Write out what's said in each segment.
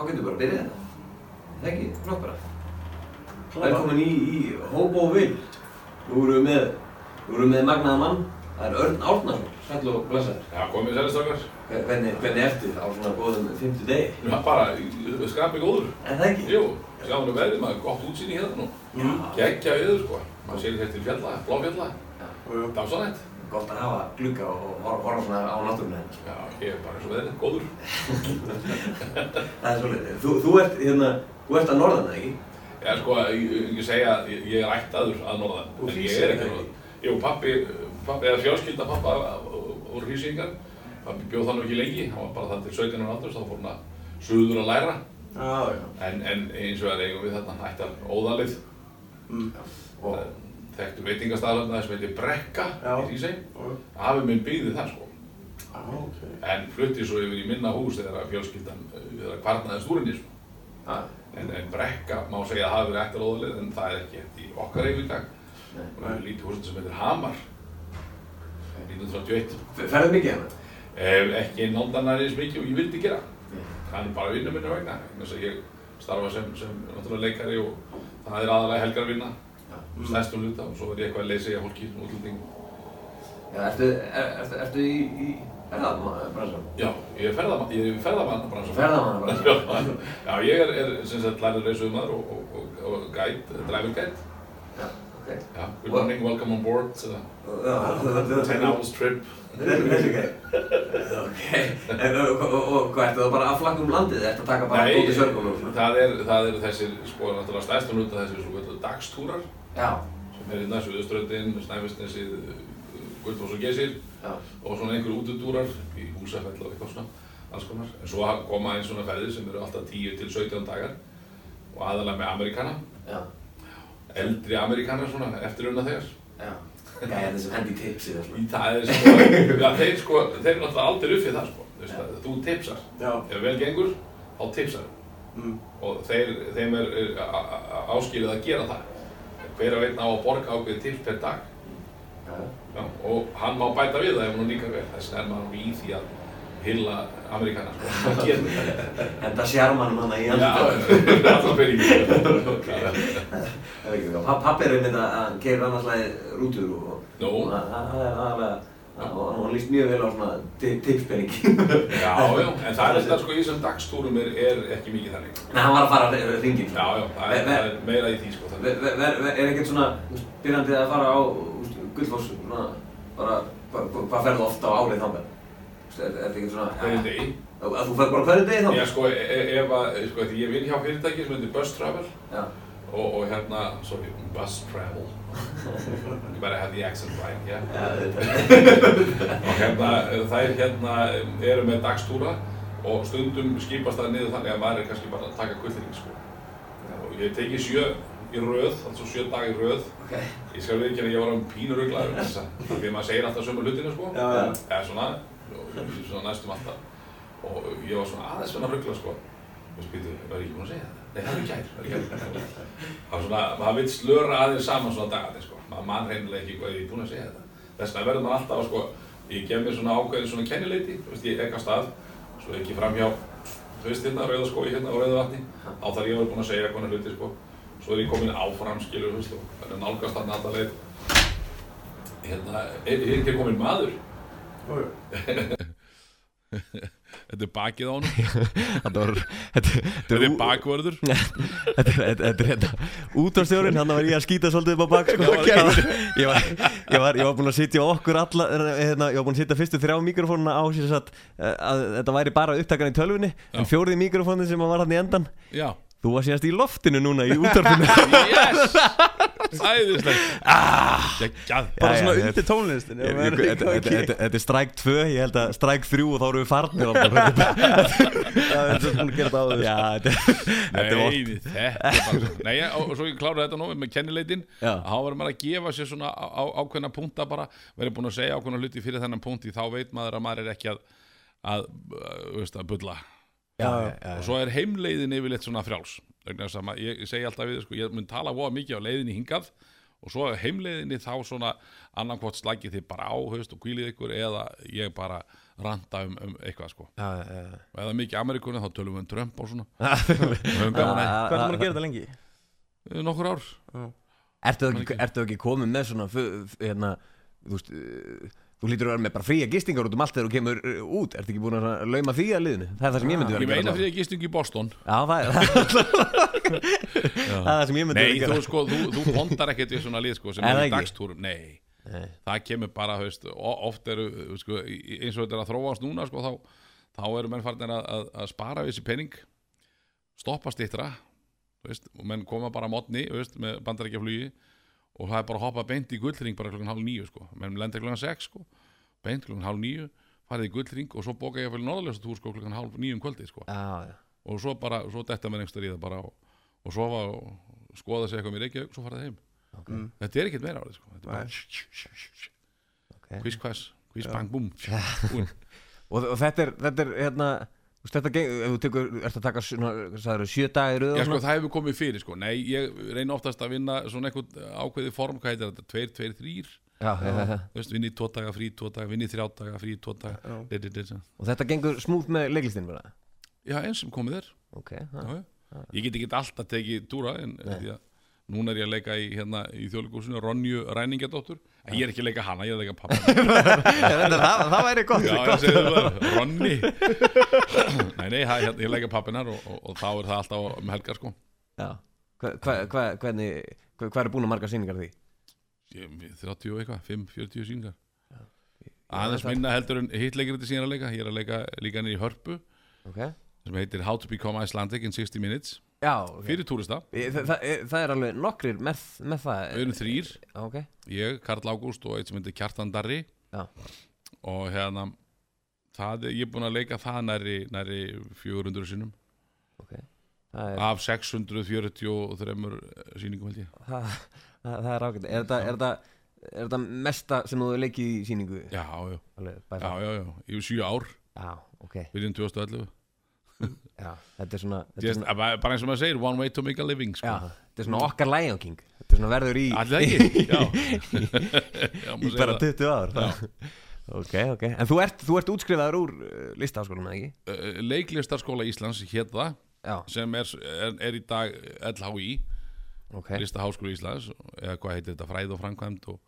þá getur við bara að byrja þetta. Það er ekki, flott bara. Velkomin í, í Hobo Vild. Nú erum við með, nú erum við með magnaða mann. Það er Örn Árnason, sæll og blessaður. Já, komið sælistrakar. Hvernig, hvernig eftir á svona góðum fymtu degi? Já, bara skrapi góður. En það ekki? Jú, sjáum við veðrið maður, gott útsýni hérna nú. Já. Gekkja viður, sko. Maður sér þetta til fjalla, bláfjalla. Já. Gott að hafa glugga og horfa, svona á náttúruna henni. Já, ég er bara eins og veðrið, góður. Það er svolítið. Þú, þú ert, hérna, þú ert að norðan, ekki? Já, sko, ég, ég segja, ég, ég er ættaður að norðan. Úr en ég er ekki norðan. Jú, pappi, pappi eða fjölskylda pappa úr Hrísingar. Pappi bjóð þannig ekki lengi, hann var bara það til 17 ára aldurs, þá fór hann að suður að læra. Já, já. En, en eins og er eigum við þarna ættar óðalið. Mm. Og, Þekktu veitingastæðarna sem heitir Brekka í Hrísey. Og, Afi minn byggði það sko. á, ok. En flutti svo yfir í minna hús þegar fjölskyldan, eh, þegar kvarnaði stúrinni sko. að, En, en Brekka má segja að hafi verið ættar óðalið en það er ekki í okkar nei. Og það er lítið húsin sem heitir Hamar. 1931. Ferðu mikið hérna? Eh, ekki náldanar eins mikið og ég vildi gera. Það er bara vinnu minni vegna. Ég starfa sem, sem leikari og það er aðalega helgarvinna. Stærstum hluta og svo er ég eitthvað að leysa í fólki, útlendingum. Já, ertu, er, ertu, ertu í, í ferðabransan? Já, ég er ferðamann, ég er í ferðamannabransan. Ferðamannabransan? Já, ég er, er sem sagt lærið reysuðumæður og, og, og, og guide, driver guide. Já, ok. Já, good morning, welcome on board, uh, 10 hours trip. Þessi ok. Ok. En og, og, og hvað ertu það bara að flagga um landið? Ertu að taka bara Nei, út í sörgum og svona? það er, það er þessir, sko, náttúrulega stærstum hluta þessir svo kvöldu dagstúrar sem er hérna Suðuströndin, Snæfellsnesið, Gullfoss og Gesir já, og svona einhverju útudúrar í Húsafell og eitthvað svona, alls konar. En svo koma einn svona ferðir sem eru alltaf 10 til 17 dagar og aðalega með Amerikana, já, eldri Amerikanar svona, eftirunna þegar. já. Gæja þessum hendi tipsið og svona. Í það er sko, já, þeir sko, þeir eru náttúrulega aldrei uppið það sko, þú veist það, þú tipsar. Já. Ef vel gengur, þá tipsar þú. Mm. Og þeir, þeim er, er áskilið að gera það. Hver að veitna á að borga ákveðið tips per dag. Já, já. Já, og hann má bæta við það ef hann líka vel. Þess vegna er maður í því að hylla Amerikanar, sko. Það gerir það. Enda sjarmanum hana í Já, andlutinu. alltaf peningin. Ok. Það er ekki ok. Pa- Pabbi er einmitt að hann keirir annarslæði rútur og það það er aðalega og hann líst mjög vel á svona ti- tipspenning. já, já, en það er þetta sko í þessum dagstúrum er, er ekki mikið þannig. Nei, hann var að fara hringin. Já, já, það er, það er meira í því sko. Ver, ver, ver, er ekkert svona úst, byrjandi að fara á úst, Gullfoss svona bara hva- hva- hvað ferðu ofta á árið? Úst, Er, þetta ekkert svona Hvernig degi? að að þú fer bara hverju degi Já, þangað? sko, e- e- ef að, sko, því ég vinn hjá fyrirtæki sem heitir Bus Travel Já, og, og hérna, sorry, Bus Travel. You better have the accent right, yeah. og hérna, þær hérna eru með dagstúra og stundum skipast það niður þannig að maður er kannski bara að taka kvöldinning sko. og ég teki sjö í röð, altså sjö dag í röð ok. ég skal viðkynna að ég var um pínuruglaður þess að því að maður segir alltaf sömu hlutinu sko Já, já. eða svona, svona næstum alltaf og ég var svona aðeins svona ruggla sko og spýtu, var ég ekki búinn að segja þetta? Nei, það er gær, það er gær. Það var svona, maður vill slöra aðeins saman svona dagarnir sko. Maður mann reynilega ekki hvað ég er búinn að segja þetta. Þess vegna verður maður alltaf að sko ég gef mér svona ákveðin svona kennileiti þú veist, ég ekka stað, svo ekki framhjá þú veist hérna, rauðaskói hérna á rauðavatni þá þarf ég að vera búinn að segja konar hluti sko. Svo er ég komin áfram skilur, þú veist, og það er nálgast þarna alltaf leið. Hérna, er, er ekki Þetta er bakið á honum, Þetta er bakvörður. Þetta er- hérna Útvarstjórin, hann var ég að skýta svolítið upp á bak sko. Ég, var, ég, var, ég, var, ég var búinn að sitja okkur alla hérna, Ég var búinn að sitja fyrstu þrjá mikrofónuna á að þetta væri bara upptakan í tölvunni. En fjórði mikrofónin sem var hann í endan Já, Þú var síðast í loftinu núna í útvarpinu. Yes. Æðislegt. Ah, Bara Já, svona já, undir tónlistin. Ég- ég- Þetta er stræk 2, ég held að stræk 3 og þá erum við farnir. Það er svona að þetta þetta er Nei, þetta er bara Nei, ja, og, og svo ég klára þetta nú með kennileitin. Þá verður maður að gefa sér svona á, á, ákveðna punta bara. Verður búin að segja ákveðna hluti fyrir þennan punkti þá veit maður að maður er ekki að að, uh, veist, að bulla og svo er heimleiðin yfirleitt svona frjáls. Vegna þess að ma- ég, segi alltaf við sko, ég mun tala voða mikið á leiðinni hingað og svo er heimleiðinni þá svona annarkvort slækið þið bara á haust og kvílið ykkur eða ég bara ranta um, um eitthvað sko. Já, já, já. og ef það er mikið Amerikunni þá tölum við um Trump og svona. Hvað er það að gera þetta lengi? Eh, nokkur ár. Ertu ekki, ekki- komið með svona hérna, þú veist uh, þú lítur að vera með bara fría gistingar út um allt þegar þú kemur uh, út. Ertu ekki búin að lauma því að liðinu? Það er það sem ég myndi vera ég að meina gera fyrir að gisting í Boston. Já, það er það. Það sem ég myndi nei, vera að þú, gera sko, þú, þú pondar ekkert í svona lið sko, sem Er í dagstúrum. Nei, Nei. það kemur bara þú o- oft eru sko, í- eins og þetta er að þróast núna sko, þá, þá eru menn farnir að, að, að spara við þessi pening stoppa stittra veist, og menn koma bara mótni veist, með bandarækjaflugi og það er bara að hoppa beint í gullring bara klokkan hálf nýju sko. menn lendir klokkan sex sko. beint klokkan hálf nýju farið í gullring og svo bóka ég að fyrir norðaljósatúr sko, klokkan hálf nýju um kvöldi sko. já, já. og svo bara, svo detta menn einhverstað í það bara og, og sofa og skoða sig eitthvað með Reykjavík svo farið heim Mm. þetta er ekkert meira á þetta sko. þetta er bara Okay. quiz quass, quiz bang boom og, og þetta er, þetta er hérna þetta ef þú tekur, ert að taka sagður, sjö dagir Já, sko, það hefur komið fyrir, sko. Nei, ég reyna oftast að vinna svona eitthvað ákveði form, hvað heitir þetta, tveir, tveir, þrýr, já, já, já. þú veist, vinni tvo daga, frí, tvo daga, vinni þrjá daga, frí, tvo daga, dit, dit, dit, og þetta gengur smúð með leiklistinn bara? Já, eins sem komið er, ok, já, það já. Ég get ekki alltaf tekið túra, en núna er ég að leika í, hérna, í þjóðleikúsinu, Ronju Ræningadóttur, en ég er ekki að leika hana, ég er að leika pappa. það, það væri gott, Já, ég segi það, Ronni. nei, nei, það er hérna, ég leika pappinar og, og, og þá er það alltaf um helgar, sko. Já. Hva, hva, hva, hvernig, hva, hvað er búin að marga sýningar af því? Ég- 30 og eitthvað, 5, 40 syngar Já, aðeins minna heldur en hitt leikir þetta ég er að leika ég er að leika líka niður í Hörpu ok, sem heitir How to Become Icelandic in 60 Minutes já, ok. Fyrir túrista, Ég- það, það, er- alveg nokkrir með, með það við erum þrýr Já, ok, ég, Karl Ágúst og eitt sem heitir Kjartan Darri. Já. og hérna það, ég er búin að leika það næri, næri 400 sinnum. Ok. Það er, af 643 sýningum held ég. Það, það, það er ágætt. Er þetta, er þetta, mesta sem þú leikið í sýningu? já, já, Alveg, já, já, já, er 7 ár. Já, ok. Byrjun 2011 Já, þetta er svona Þetta er Just, svona, bara bara eins og maður segir, one way to make a living sko. já, þetta er svona okkar Lion King. Þetta er svona verður í Allir ekki? Já, já Í segja bara það. 20 ár. Ok, ok. En þú ert, þú ert útskrifaður úr uh, listaháskólanum, eða ekki? Uh, Leiklistarskóla Íslands hétt það Já, sem er, er, er í dag LHI, ok. Listaháskóla Íslands eða hvað heitir þetta, fræð og framkvæmd og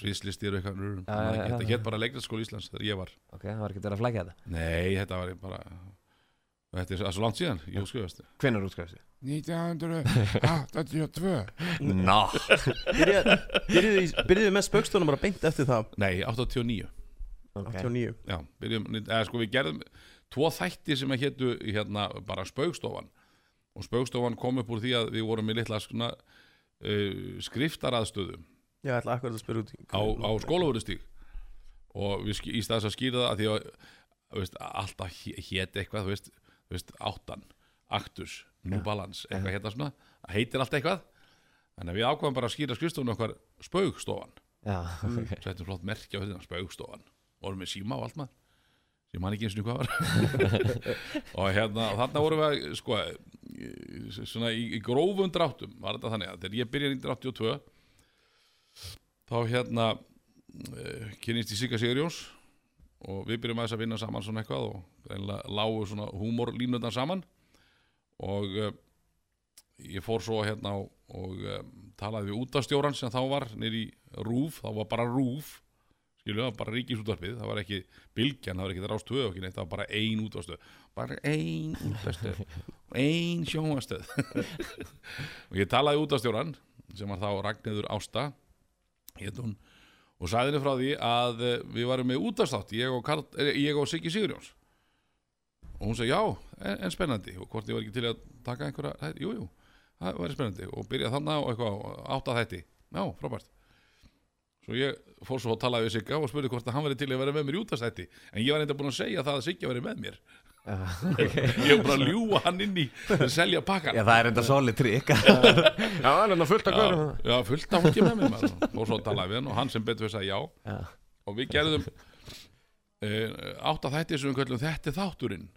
sviðslistir og eitthvað Já, já, já, þetta já. hétt bara Leiklistarskóla Íslands þegar ég var. Ok, það var ekki verið að flækja þetta. Nei, þetta var bara þetta er svo langt síðan, ég skrifast Hvenær útskrifastu? 1982 Ná. Byrjuðu með spökstónum bara beint eftir það. Nei, 89 Ok, 89 Já, byrjum, eða sko við gerðum tvo þætti sem að hétu hérna bara spaugstofan. Og spaugstofan kom upp úr því að við vorum með litla svona uh, skriftaraðstöðu. Ég ætla akkurat að spyrja út í á, á skólavörðustík og við í staðis að skýra það að því að þú veist, alltaf hé- hét eitthvað þú veist, veist, áttan Actus, New Balance, eitthvað hérna svona heitir allt eitthvað. Þannig að við ákvæðum bara að skýra skrifstofun okkar spaugstofan. Já, ok. Settum flott merkja á þetta spaugstofan. Vorum með síma og allt maður. Ég man ekki eins og hvað var. Og hérna, þarna vorum við að sko, svona í, í grófum dráttum var þetta þannig að þegar ég byrjaði 1982 þá hérna uh, kynist ég Sigga Sigurjóns og við byrjum aðeins að vinna saman svona eitthvað og lágu svona húmorlínundan saman. Og uh, ég fór svo hérna og, og um, talaði við útastjóran sem þá var nýri Rúf, þá var bara Rúf skilu, það var bara ríkisútvarpið. Það var ekki bylgjan, það var ekki og ekki neitt, það var bara ein útvarstöð bara ein útvarstöð ein sjónvastöð og ég talaði útastjóran sem var þá Ragnæður Ásta. Hét hún og sagði henni frá því að eh, við varum með útastátt ég og, eh, og Siggi Sigurjóns. Og hún sagði já, en, en spennandi. Og hvort ég var ekki til að taka einhverja þætti, jú, það var spennandi. Og byrja þannig og eitthvað átt að þætti. Já, frábært. Svo ég fór svo að tala við Sigga og spurði hvort að hann verið til að vera með mér í útastætti en ég var enda búin að segja það að Sigga verið með mér ég var bara að ljúa hann inn í að selja pakkan Já, það er enda solid trikk Já, það er enda fullt að já, já, fullt af fólki með mér og svo talaði við hann og hann sem betur við sagði já. Já, og við gerðum átt að þætti sem við kallum þetta er þátturinn.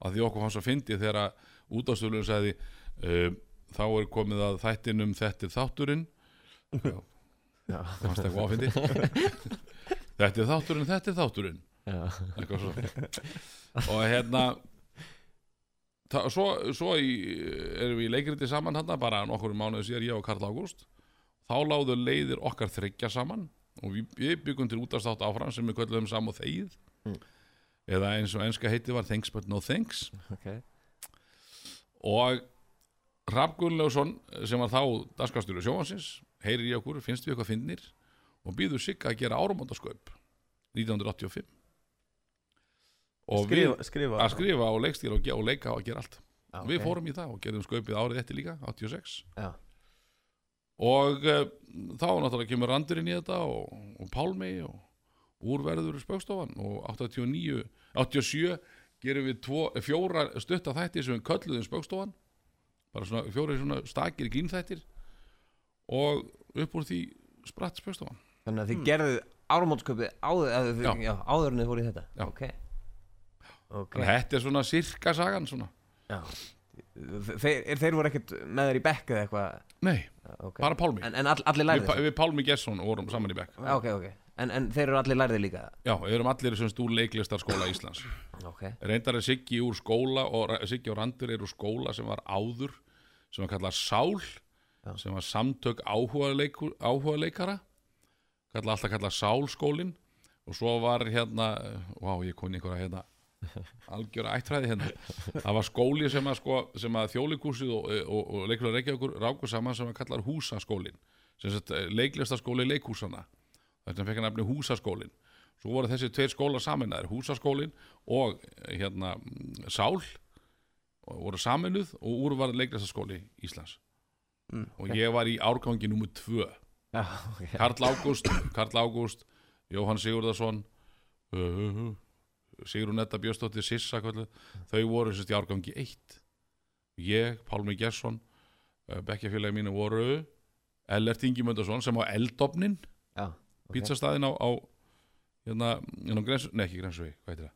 Að því okkur fannst að fyndi þegar að útastölun sagði uh, þá er komið að þættinum þetta er þátturinn. Já, já, fannst það eitthvað áfindi þetta er þátturinn, þetta er þátturinn og hérna það, svo, svo í, erum við í leikriti saman hérna bara nokkur mánuði síðar ég og Karl Ágúst. Þá láðu leiðir okkar þryggja saman og við, við byggum til útastátt áfram sem við köllum sam og þegið Mm. eða eins og enska heiti var Thanks but no thanks. Ok. og Rapp Gunnlaugsson sem var þá daskastjóru sjóhansins heyrir í okkur, finnst við eitthvað finnir og býður Sigga að gera áramóndasköp 1985 og við Skrifa, skrifa að skrifa og leikstýra og, og leika og gera allt. Já, við ok. fórum í það og gerðum sköpið árið eftir líka 86 Já. og uh, þá náttúrulega kemur Randurinn í þetta og, og Pálmi og úrverður spöggstofan og 89, 87 gerum við tvo, fjóra stutta þætti sem við kölluðum spöggstofan bara svona fjóra svona stakir grínþættir og upp úr því spratt spöggstofan Þannig að þið gerðu áramótsköpið áður, já, áður en þið fóru í þetta. Já. Ok, ok. Þannig að þetta er svona sirka sagan svona. Þeir, er- þeir voru ekkert með þér í bekk eða eitthvað? Nei, okay. bara Pálmi. En, en all, allir við, lærið Pa- við Pálmi Gesson vorum saman í bekk. Já, ok, ok. En, en þeir eru allir lærið líka? Já, við erum allir sem stúr leiklistarskóla Íslands. Reyndar er Siggi úr skóla og Siggi og Randur eru úr skóla sem var áður sem var kallað Sál Já. sem var samtök áhuga, leikur, áhuga leikara kallað alltaf kallað Sálskólin og svo var hérna vá ég koni einhverja hérna algjöra ættræði hérna. Það var skóli sem að, sko, sem að þjólikúsið og, og, og leiklega reykjavíkur ráku saman sem að kallar húsaskólin leiklistaskóli leikhúsana þetta fekk hann nafni húsaskólin svo voru þessi tveir skólar saminnaðir húsaskólin og eh, hérna Sál og voru saminuð og úr var leiklistaskóli Íslands. Mm, og ég var í árgangi nummer tvö. Já, ok. Karl Ágúst, Karl Ágúst Jóhann Sigurðarsson uh, Sigrun Edda Björstóttir Sissa, kvöldu, þau voru sérst í árgangi eitt. Ég, Pálmi Gesson uh, bekkjafélagi mínu voru Ellert Ingi Möndarsson sem á Eldofnin Já, ok. pizzastæðin á, á hérna, hérna Grens, nei ekki Grensvegi, hvað heitir það?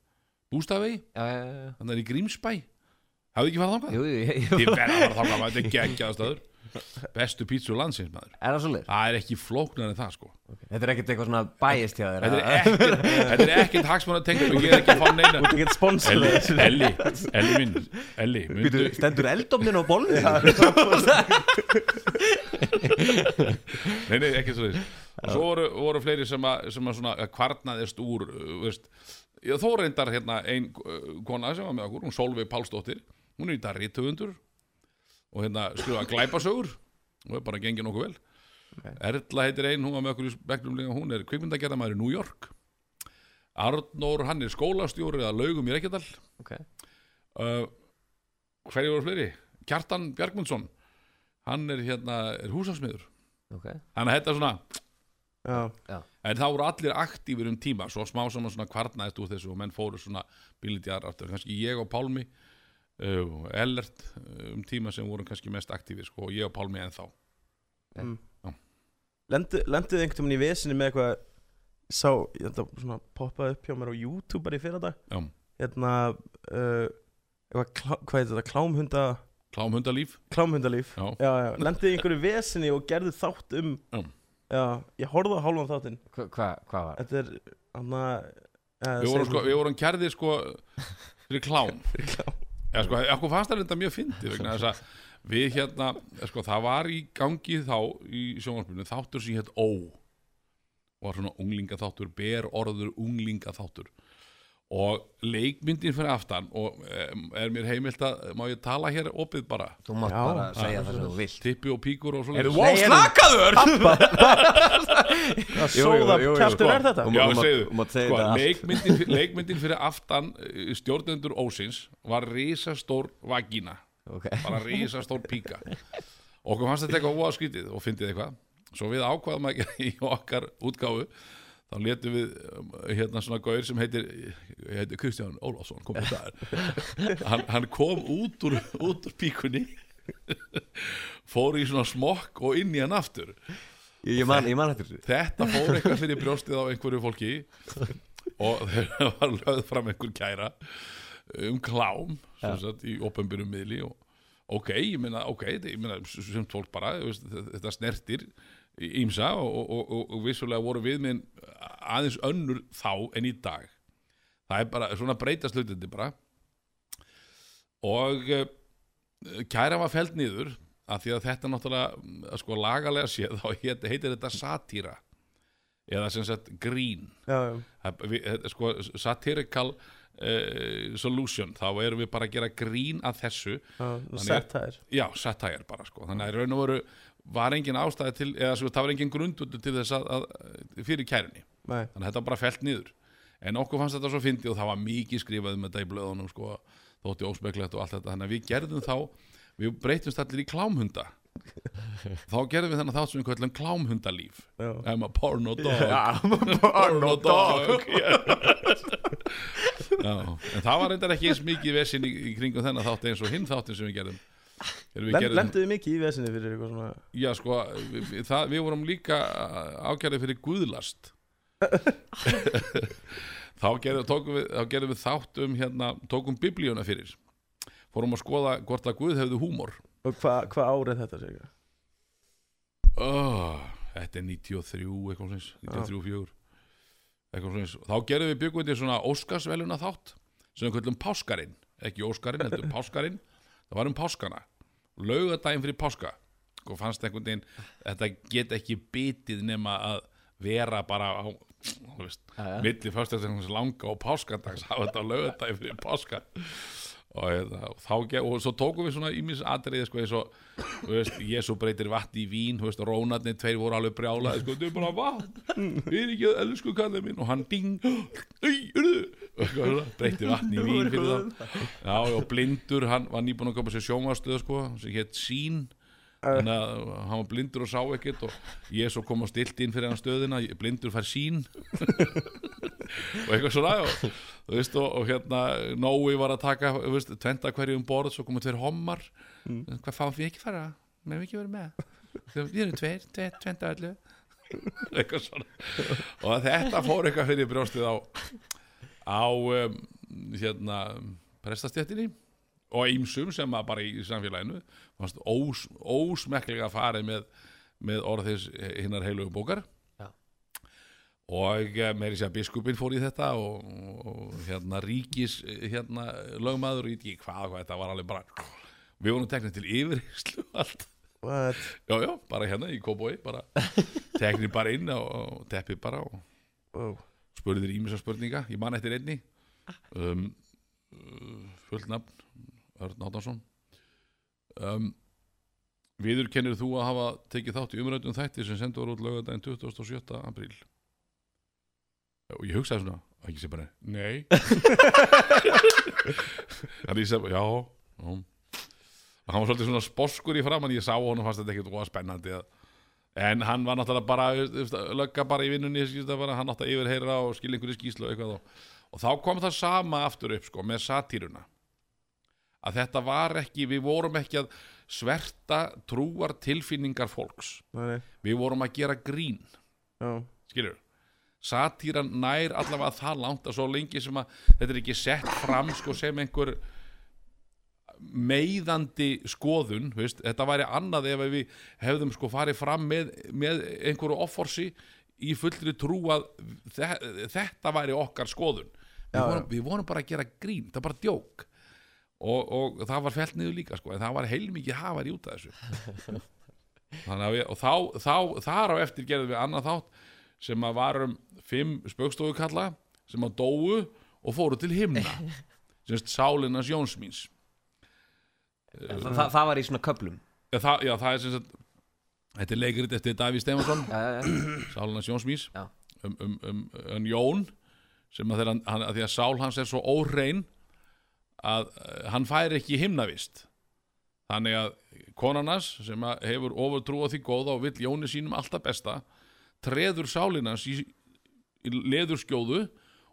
Bústafegi, Já, já, já, já. Þannig er í Grímsbæ. Hafði ekki farið þangað? Jú, jú, jú Þið verða að fara maður, þetta er geggjaða staður bestu pítsu landsins maður. Er það svolítið? það er ekki flóknar en það sko. Þetta er ekkert eitthvað svona bæist hjá þér Þetta er ekkert, þetta er ekkert hagsmann að tengja og ég er ekki að fá neina Þú getur sponsor Elli, Elli, Elli minn Elli, myndu Býtu, stendur eldofnin á bolni? Nei, nei, ekki svo þess og svo voru, voru fleiri sem að, sem að svona kvarnaðist úr uh, veist, þó reyndar hérna ein uh, kona sem var með okkur, hún Solveig Pálsdóttir hún er í dag rítuðundur og hérna skrifa glæpasögur. Og er bara gengið nokkuð vel. Erla heitir ein, hún var með okkur í líka hún er kvikmyndagerðamaður í New York. Arnór, hann er skólastjóri eða laugum í Reykjadal. Ok, uh, hverju voru fleiri? Kjartan Bjargmundsson. Hann er hérna, er húsasmiður. Ok. Þannig að þetta er svona Já, En það voru allir aktífur um tíma Svo smá saman svona kvarnaðist úr þessu Og menn fóru svona bílitjar aftur Kannski ég og Pálmi uh, Ellert uh, um tíma sem voru kannski mest aktífir sko, Og ég og Pálmi ennþá Lendu, lenduðu einhvern veginn í vesinni með eitthvað Sá, ég þetta svona poppaði upp hjá mér á YouTube bara í fyrra dag Já. Hérna uh, eitthvað, klá, hvað heitir þetta, klámhunda Klámhundalíf Klámhundalíf Já. já, já. Lenduðu í einhverju vesinni og gerðu þátt um Já. Já, ég horfði á hálfan þáttinn Hva- Hvað hva var? Þetta er, hann að Við vorum, sko, við vorum kærðir sko Fyrir klám klám Já, sko, okkur fannst það þetta mjög fyndið vegna þess að við hérna, sko, það var í gangi þá í sjónvarpinu þáttur sem hétt Ó. Var svona unglingaþáttur, ber orður unglingaþáttur og leikmyndin fyrir aftan og er mér heimilt að, má ég tala hér opið bara, Þú mátt bara segja það sem þú vilt. Tippi og píkur og svona wow, Nei, slakaður! Það sóða kjaftur er þetta? Þú Já, þú segðu, þú sko, leikmyndin, fyr- leikmyndin fyrir aftan eh, stjórnendur Ósins var risastór vagína. Ok, bara risastór píka. Og okkur fannst þetta eitthvað óa skrítið og fyndið eitthvað. Svo við ákvaðum að gera í okkar útgáfu þá letum við um, hérna svona gaur sem heitir, heitir Kristján Ólafsson kom hann, hann kom út úr, út úr píkunni fór í svona smokk og inn í hann aftur. Ég, ég man, ég man þetta fór eitthvað fyrir brjóstið á einhverju fólki og þegar var lögð fram einhver kæra um klám sem sagt, í opinbyrjum miðli og ok, ég meina, ok, ég meina sem fólk bara, þetta snertir ímsa og, og, og, og vissulega voru við með aðeins önnur þá en í dag. Það er bara svona breytast hlutindi bara. Og uh, kæra var feld niður af því að þetta náttúrulega sko lagalega séð þá heit, heitir þetta satíra eða sem sagt grín. Er sko satirical uh, solution. Þá erum við bara að gera grín að þessu. Er já, satire bara sko. Þannig að í raun og veru var engin ástæði til eða svo það var engin grundvöldu til þess að, að fyrir kærunni. Nei, þannig að þetta var bara felt niður. En okkur fannst þetta svo fyndið og það var mikið skrifað um þetta í blöðunum sko, þótti óspeklegt og allt þetta. Þannig að við gerðum þá, við breytumst allir í klámhunda. Þá gerðum við þennan þátt sem við kallum klámhundalíf. Já. I'm a porno dog. Já, porno dog. en það var reyndar ekki eins mikið vesinn í, í kringum þennan þátt eins og hinn þáttin sem við gerðum Við gerðum Lenduðu mikið í vesinni fyrir eitthvað svona Já, sko, við, það, við vorum líka ákjærið fyrir guðlast. Þá gerðum, við, þá gerðum við þátt um hérna, tókum biblíuna fyrir. Fórum að skoða hvort að Guð hefði húmor. Og hvað hva árið þetta segja? oh, Þetta er 93 eitthvað svona, 93, 4 eitthvað svona, þá gerðum við byggum við svona Óskarsveluna þátt sem við kallum Páskarinn, ekki Óskarinn heldur Páskarinn, það var um Páskana laugadaginn fyrir Páska. Og fannst einhvern veginn, þetta get ekki bitið nema að vera bara á, milli fyrstæðsins langa og páskadags hafa þetta á laugadaginn fyrir Páska og, og þá ge- og svo tókum við svona ímis atriði sko eins og þú veist, Jésu breytir vatn í vín veist, rónarnir tveir voru alveg brjálaði sko, er bara vatn, við erum ekki að elsku kallið minn. Og hann ding ei, urðu og eitthvað svona, breyti vatn í vín já, og blindur, hann var nýbúin að koma sér sjónvastöð sko, sem hétt sín þannig að hann var blindur og sá ekkert og Jésu kom og stilt inn fyrir hann stöðina blindur fær sín og eitthvað svona og, veist, og, og hérna Nói var að taka veist, tventa hverju um borð svo komu tveir hommar. Hvað fáum við ekki fara? Með ekki verið með. Við erum tveir, tveir tventa öllu. Eitthvað svona. Og þetta fór eitthvað fyrir brjóstið á á um, hérna prestastjættinni og ýmsum sem að bara í samfélaginu. Ós, ósmekklega farið með, með orðis hinnar heilugu bókar. Og eh, meiri sér að biskupin fór í þetta og, og hérna ríkis eh, hérna lögmaður í hvað, hvað þetta var alveg bara við vorum teknir til yfirheyslu allt já já, bara hérna í Kóbói bara teknir bara inn og, og teppi bara og Wow. spurði þér ímessa spurninga ég man eftir einni um, uh, fullt nafn Örn Áttansson um, Viður kennir þú að hafa tekið þátt í umrættum þætti sem sendur út lögadaginn 27. apríl og ég hugsaði svona og ekki sé bara, nei. Þannig ég segi, já, og hann var svolítið svona sposkur í framann ég sá honum fannst þetta ekkert óa spennandi að En hann var náttúrulega bara þú lögga bara í vinnunni hann átti að yfirheyra og skilja einhverju skýslu og eitthvað og, og þá kom það sama aftur upp sko með satíruna. Að þetta var ekki, við vorum ekki að sverta trúar tilfinningar fólks. Nei, við vorum að gera grín. Já, skilur satíran nær allavega það langt að svo lengi sem að þetta er ekki sett fram sko sem einhver meiðandi skoðun veist, þetta væri annað ef við hefðum sko farið fram með, með einhverju offorsi í fullri trú að þe þetta væri okkar skoðun. Við, vorum, við vorum bara að gera grín, það var bara djók. Og, og það var felt niður líka sko, en það var heilmikið hafar í út af þessu. Við, og þá, þá, þar á eftir gerðum við annað þátt sem að varum fimm spöggstofukalla sem að dóu og fóru til himna. Semst sálinas Jónsmíns Þa, það, það var í svona köplum Já, það, já, það er sem sagt Þetta er leikrit eftir Daví Stefansson Jónsmís Já. um, um, um, um Jón sem að, þegar hann, að því að sál hans er svo óhrein að uh, hann fær ekki himnavist. Þannig að konarnas sem að hefur ofurtrú á því góða og vill Jóni sínum alltaf besta treður sálinans í, í leðurskjóðu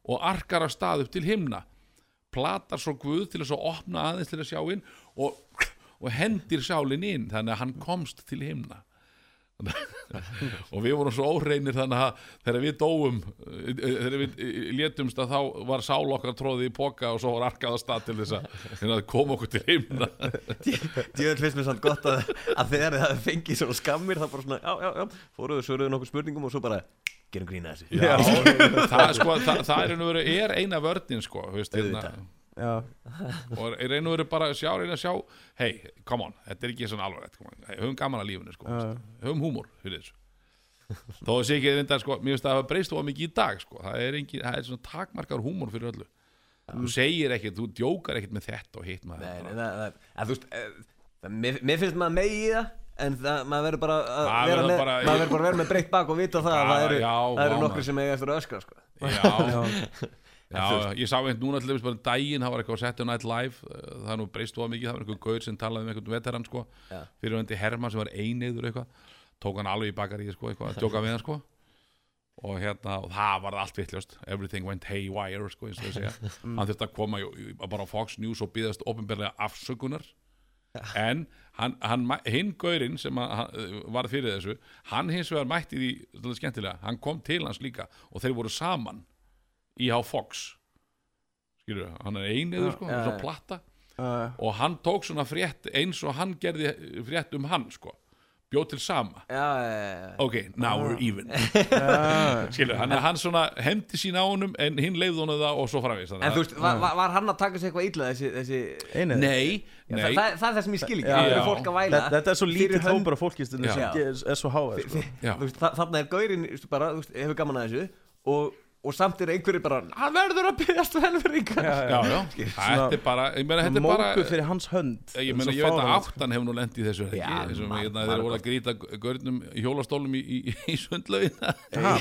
og arkar að stað upp til himna. Platar svo Guð til þess að opna aðeins til að sjá inn og, og hendir sálin inn þannig að hann komst til himna. Og við vorum svo óreinir þannig að þegar við dóum eh, eh, þegar við eh, létumst að þá var sál okkar tróðið í poka og svo var arkað að stað til þess að, að koma okkur til heimna Djöðl finnst mér samt gott að, að þegar það fengið svona skammir það bara svona, já, já, já, fóruðu, svöruðu nokkuð spurningum og svo bara, gerum grína þessu. Já, það, sko, það, það er, einu veru, er eina vörnin sko, þú veist, hérna, og er einu veru bara að sjá, reyna að sjá hei, come on, þetta er ekki svona alvarlegt come on, hey, höfum gaman að lífinu, sko, veist, höfum húmor fyrir þessu. Þó að sé ekki reynda, sko, mér finnst að það breyst of mikið í dag, sko, það er, engin, það er svona takmarkar húmor fyrir öllu. Þú segir ekkert, þú djókar ekkert með þetta og hitt maður Nei, nei, það, að, þú veist, eh, mér, finnst maður megi í það en það, maður verður bara að Það vera verður með, bara- maður verður bara að vera með breytt bak og vita það að Já, það eru, já, það eru vá, nokkri maður. sem eiga eftir að öskra sko. Já, já, ég sá einn núna til þess bara um daginn, það var eitthvað Saturday Night Live eh, það er nú breyst of mikið, það var einhver gaur sem talaði um einhvern veteran sko, Já. fyrirvændi Hermann sem var einniður eitthvað, tók hann alveg í bakari sko, eitthvað, að djóka við hann sko. Og hérna, og það var allt vittljóst everything went haywire sko, eins og þau segja. Hann þurfti að koma í, í, bara á Fox News og byggðast ofinberlega afsökunar. En hann, hann, hinn gaurinn sem að, hann, var fyrir þessu hann hins vegar mætti því skemmtilega, hann kom til hans líka og þeir voru saman í á Fox. Skilur, hann er einiður sko, Já, svo já. platta. Og hann tók svona frétt eins og hann gerði frétt um hann sko, bjóð til sama. Já, já, já, ok, now we're even. Uh, skilur, hann, hann svona hefndi sín á honum en hinn leiði honum það og svo framvegis En þú veist, var, var- var hann að taka sér eitthvað illa þessi, þessi Einið nei, Já, nei. það, það, það er það sem ég skil ekki, það eru fólk að væla þetta, þetta er svo lítið hópur af fólkistinu sem er svo háið sko. Já. Þú veist, þa- Þarna er gaurinn þú veist, bara, þú veist, hefur gaman að þessu og, og samt er einhverju bara hann verður að byggjast velveringar já, já, þetta er bara ég meina, þetta er bara Mókuð fyrir hans hönd. Ég, meina, ég veit að fáránlegt. áttan hefur nú lent í þessu hérna, þeir voru að grýta görnum hjólastólum í, í, í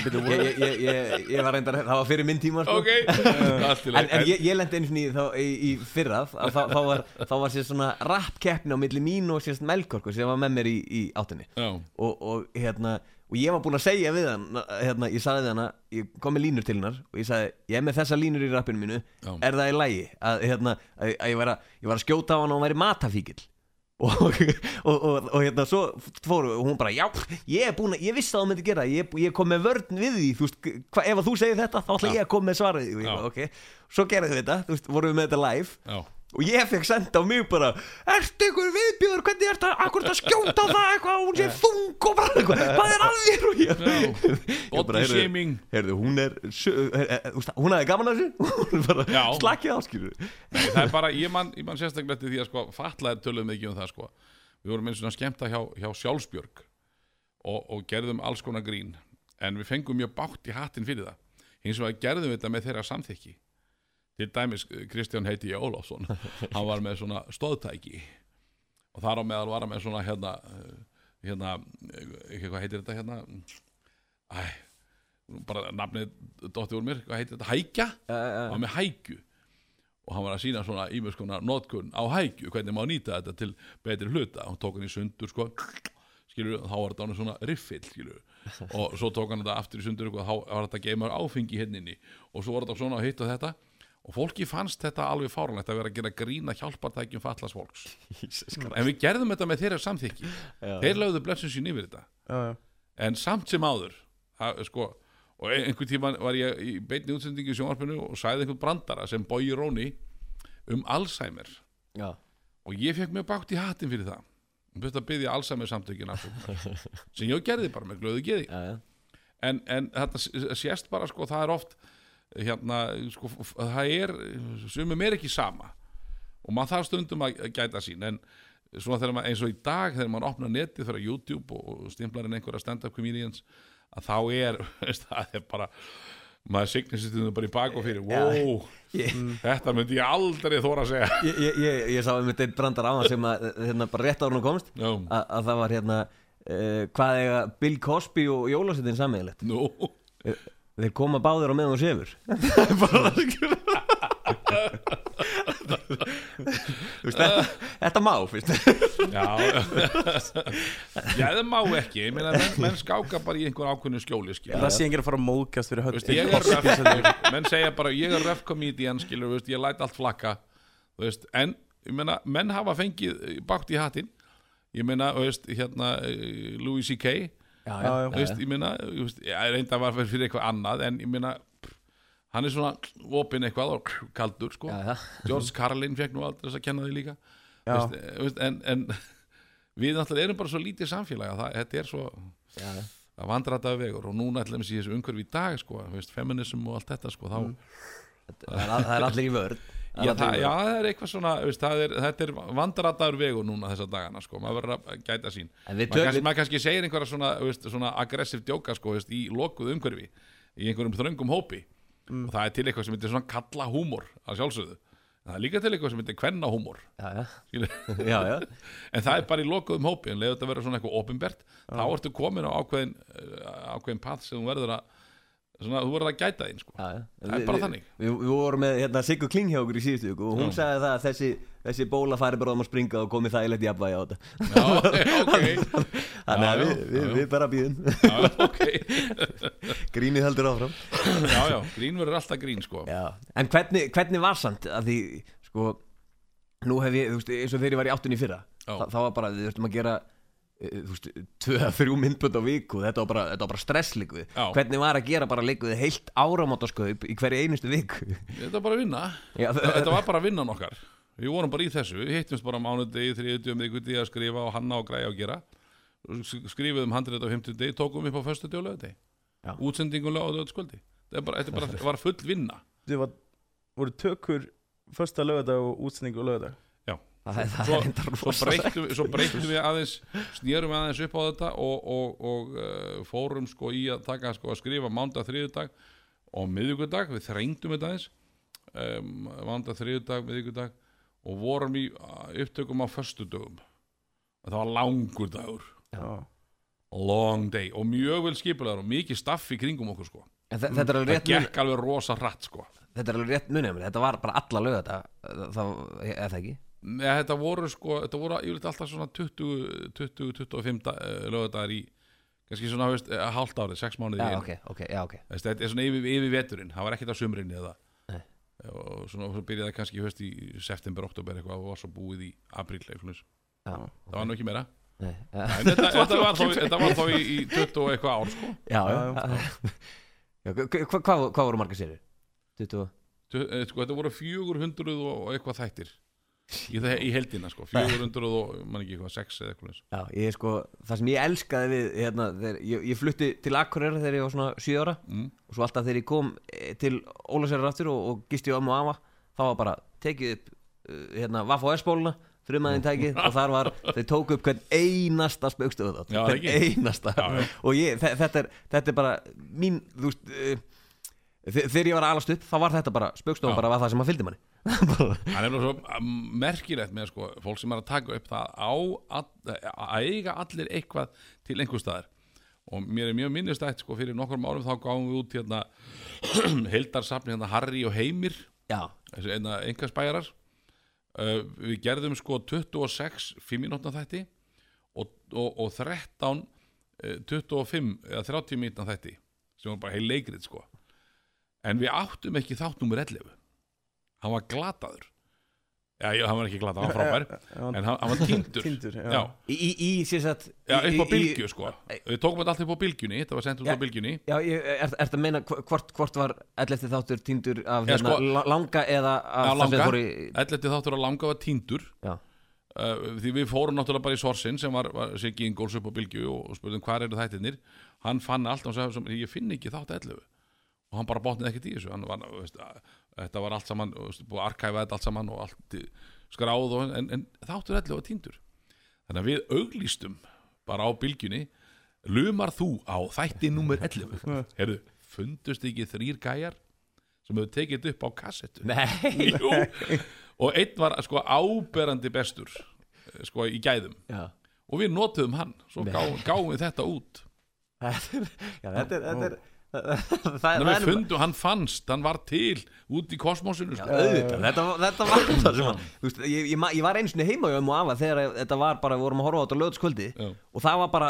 byrju, ég, ég, ég, ég, ég var reyndar, það var fyrir minn tíma sko. ok, allt í En, en ég, ég lendi einu sinni í, þá, í, í fyrra að þá, þá var, þá var sér svona rappkeppni á milli mín og sérst Melkorku sem var með mér í, í áttinni já, og, og, hérna, og ég var búinn að segja við hann hérna, ég sagði við hana, ég kom með línur til hennar og ég sagði, ég er með þessa línur í rappinu mínu Já. er það í lægi að, hérna, að, að ég, var að, ég var að skjóta á hann og hann væri matafíkil og, og, og, og hérna svo fóru og hún bara, já, ég er búin að ég vissi að það myndi gera, ég, ég kom með vörn við því veist, hva, ef að þú segir þetta þá ætla ég að koma með svarið. Og ég bara, ok, svo gerðum við þetta, þú veist, vorum við með þetta live. Já og ég fekk senda á mig bara Ertu ykkur viðbjöður, hvernig ertu að akkur að skjóta það eitthvað? Og hún sé þung og bara eitthvað, hvað er að þér og ég. Ég bara, heyrðu, heyrðu, hún er eh, eh, veist, hún hafði gaman að þessu. Slakið á skilur Nei, það er bara, ég man, ég man sérstaklega eftir því að sko, fatlaðir töluðum ekki um það sko. við vorum eins og skemmta hjá, hjá Sjálfsbjörg og, og gerðum alls konar grín en við fengum mjög bátt í hattin fyrir það. Hins vegar gerðum við þetta með þeirra samþykki til dæmis Kristján heiti ég Ólafsson. Hann var með svona stóðtæki og þar á meðal var hann með svona hérna eh, hérna, eh, hvað heitir þetta hérna? Æ, bara nafnið dótti úr mér, hvað heitir þetta, hækja? Hann var með hækju. Og hann var að sína svona ímjörs konar notkun á hækju, hvernig má nýta þetta til betri hluta, hann tók hann í sundur sko, skilur, þá var þetta svona riffill, skilur, og svo tók hann þetta aftur í sundur, og þá var þetta geimar áfengi henninni, og svo var þetta svona hitt og þetta, og fólki fannst þetta alveg fáránlegt að vera að gera grína hjálpartækjum fallas fólks, en við gerðum þetta með þeirra samþykki, þeir lögðu blessun sín yfir þetta, Já, já. en samt sem áður það, sko, og ein- einhvern tíma var ég í beinni útsendingi í sjónvarpinu og sagði einhvern brandara sem Bogi Róni um Alzheimer. Já, og ég fekk mjög bátt í hattinn fyrir það. Og byrst að byggja Alzheimer samtökin sem ég gerði bara með glöðu geði. Já, já. en, en þetta sést bara sko það er oft hérna sko það er sumum er ekki sama. Og maður þarf stundum að gæta sín en svona þegar maður eins og í dag þegar maður opnar netið fyrir YouTube og stimplar inn einhverja stand-up comedians að þá er veist, það er bara maður stundum bara í bak og fyrir wow, Ég, þetta myndi ég aldrei þóra að segja. Ég, ég, ég, ég sá þetta einn brandar á hann sem að hérna bara rétt ára hún komst Já. að, að það var hérna uh, hvað eiga Bill Cosby og Jólasveitin sammeðilegt nú, þeir koma báðir á meðan þú sefur. Það er bara það skilur Þú veist, þetta, þetta má fyrst já. Já það má ekki. Ég meina menn, menn skáka bara í einhver ákveðnu skjóli skilur. Það sé enginn að fara að móðgast fyrir hönd Veist, ég er röf menn segja bara ég er röf comedian skilur, veist, ég læt allt flakka. Þú veist, en ég meina, menn hafa fengið bátt í hattinn. Ég meina, þú veist, hérna eh, Louis C.K. já, Já, já. Þú veist, ég meina, ég veist, ég reynda var fyrir eitthvað annað en ég meina, pff, hann er svona opinn eitthvað og kaldur, sko. Já, já. George Carlin fekk nú aldrei þess að kenna því líka. Veist, eh, veist, en, en við náttúrulega erum bara svo lítið samfélag að það, þetta er svo já, já. að vandrataði vegur. Og núna ætlum við í þessu umhverfi í dag sko, þú veist, feminism og allt þetta sko, þá, Það, er, það er allir í vörð já, það, já, það er eitthvað svona veist, er, þetta er vandrataður vegur núna þessa dagana, sko, maður verður að gæta sín. Maður kannski, maður kannski segir einhverja svona, veist, svona aggressiv djóka sko, veist, í lokuð umhverfi í einhverjum þröngum hópi. Og það er til eitthvað sem heitir svona kalla húmor að sjálfsögðu, en það er líka til eitthvað sem heitir kvenna húmor. Já, já, já, já. en það er bara í lokuðum hópi en leiður þetta að vera svona eitthvað opinbert þá ertu komin á ákveðin uh, ákveðin path sem þú verður að svona, þú verður að gæta þín sko. Já, já. Það er bara þannig. Við, við vorum með hérna, Siggu Kling hjá okkur í síðustu og hún Já. sagði það að þessi, þessi bóla færi bara um að springa og komið það í leti jafnvægi á þetta já, ok Þannig að við, við, við bara býðum já, ok Grínið heldur áfram já, já, grín verður alltaf grín sko. já. En hvernig, hvernig var samt að því, sko Nú hef ég, þú veist, eins og þegar ég var í áttunni fyrra þá var bara, við þurftum að gera þú veist, tvö að þrjú myndbönd á viku þetta var bara, þetta var bara stressleikvið Já. hvernig var að gera bara leikvið heilt áramótaskaup í hverju einustu viku? Þetta var bara að vinna. Já, þetta var bara vinnan okkar. Við vorum bara í þessu, við hittumst bara mánudegi, þriðjudegi, miðgudegi að skrifa og hanna og græja og gera. Skrifuðum handrið á 50 degi, tókum upp á föstu degi og útsendingum lögði og lögði þetta er bara, þetta bara, var full vinna. Var, voru tökur Första og útsending og það, er- það svo, er svo, við- svo breyttum við aðeins snýrum við aðeins upp á þetta og, og, og uh, fórum sko í að taka sko að skrifa mándag, þriðjudag og miðvikudag, við þrengdum þetta aðeins. Um, mándag, þriðjudag, miðvikudag og vorum í upptökum á föstudögum. Það var langur dagur. Já, long day og mjög vel skipulegar og mikið staff í kringum okkur sko. En þe- þetta er alveg það rétt mun, gekk alveg rosa hratt sko. Þetta er alveg rétt munið þetta var bara alla lög þetta það, eða það ekki Nei, þetta voru sko, þetta voru yfirleitt alltaf svona 20, 20 25 lögadagar í kannski svona, veist, eh, hálft árið, sex mánuði já í einu. ok, ok, já ok Veist, þetta er svona yfir, yfir veturinn, það var ekkert á sumrinni eða Nei. og svona svo byrjaði kannski höst í september, oktober eitthvað og var svo búið í apríl eitthvað, það var nú ekki meira Nei, ja. en þetta, þetta, var, þó, þetta var þó í, í 20 og eitthvað ár sko. já, Já, já, já. Hva- hva- hvað hvað voru margar sérir? 20 Tu- eh, sko, þetta voru 400 og eitthvað þættir í, í heldina sko, 400 og man ekki eitthvað 6 eða eitthvað Já, ég sko, það sem ég elskaði við hérna, þegar, ég, ég flutti til Akureyra þegar ég var svona 7 ára mm. og svo alltaf þegar ég kom eh, til Ólasærar aftur og, og gisti ömmu og afa þá var bara tekið upp uh, hérna, Vaff og S-bóluna frumaðin tækið og þar var, þau tóku upp hvern einasta spaukstöðu þátt hvern einasta. Já, og ég, þe- þetta, er, þetta er bara mín, þú veist uh, þe- þegar ég var alast upp þá var þetta bara spaukstöðu Já. bara var það sem að fylgdi manni Það er nefnilega svo um, merkilegt með sko, fólk sem er að taka upp það á að, að eiga allir eitthvað til einhver staðar. Og mér er mjög minnistætt sko, fyrir nokkrum árum þá gáum við út hérna heldarsafni hérna Harry og Heimir einna enga spæjarar uh, við gerðum sko 26 5 minútna þætti og, og, og 13 uh, 25 eða 30 minútna þætti sem var bara heil leikrið sko. En við áttum ekki þátt nummer 11 hann var glataður. Já, já, hann var ekki glataður, hann var frábær. En hann, hann var tindur. Tindur, já. já, í, í, í sem sagt já, upp á bylgju sko. Við tókum þetta allt upp á bylgjunni, þetta var sendt út á bylgjunni. Já, ég, er, það að meina hv- hvort, hvort var 11. þáttur týndur af Já, hérna, sko- la- langa eða af Já, það sem langa. fór í 11 þáttur að langa var tindur. Já, uh, því við fórum náttúrulega bara í Sorsin sem var, var Siggi Ingóls upp á Bylgju og, og spurðum hvað eru þættirnir. Hann fann allt og sagði sem, ég finn ekki þátt 11 og hann bara botnið ekkert í þessu. Hann var, veist, að, þetta var allt saman búið að arkæfa þetta allt saman og allt skráð og, en, en þáttur 11 var tindur þannig að við auglýstum bara á Bylgjunni lumar þú á þætti nummer 11 heyrðu, fundust ekki þrýr gæjar sem hefur tekið upp á kassettu? Nei. Jú, og einn var sko áberandi bestur eh, sko í gæðum. Já, og við notuðum hann svo Nei. gá, gáum við þetta út. Þetta er, já, þetta er, þetta er, það, Nei, það fundum, hann fannst, hann var til út í kosmosinu sko. auðvitað, þetta, þetta var það sem að, þú veist, ég, ég, ég var einu sinni heima hjá um og afa þegar þetta var bara, við vorum að horfa á þetta lögðskvöldi Já. og það var bara,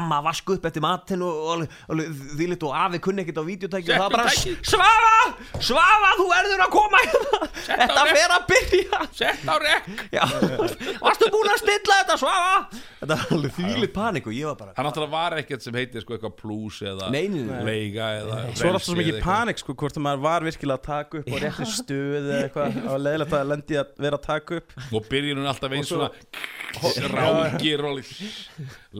amma að vaska upp eftir matinn og, og, og því litt og afi kunni ekkert á videotæki og það var bara. Svafa, Svafa, þú verður að koma hérna. Þetta fer að byrja. Sett á rekk. Já, varstu búin að stilla þetta Svafa þetta var alveg þvílitt panik og ég var bara Hann náttúrulega var ekkert sem heitir sko eitthvað plus eða leiga eða Svo er alltaf svo mikið panik sko, hvort að maður var virkilega að taka upp á rétti stöð eða eitthvað, var leiðilegt að lendi að vera að taka upp. Og byrjun er alltaf eins Og svo- svona rángir og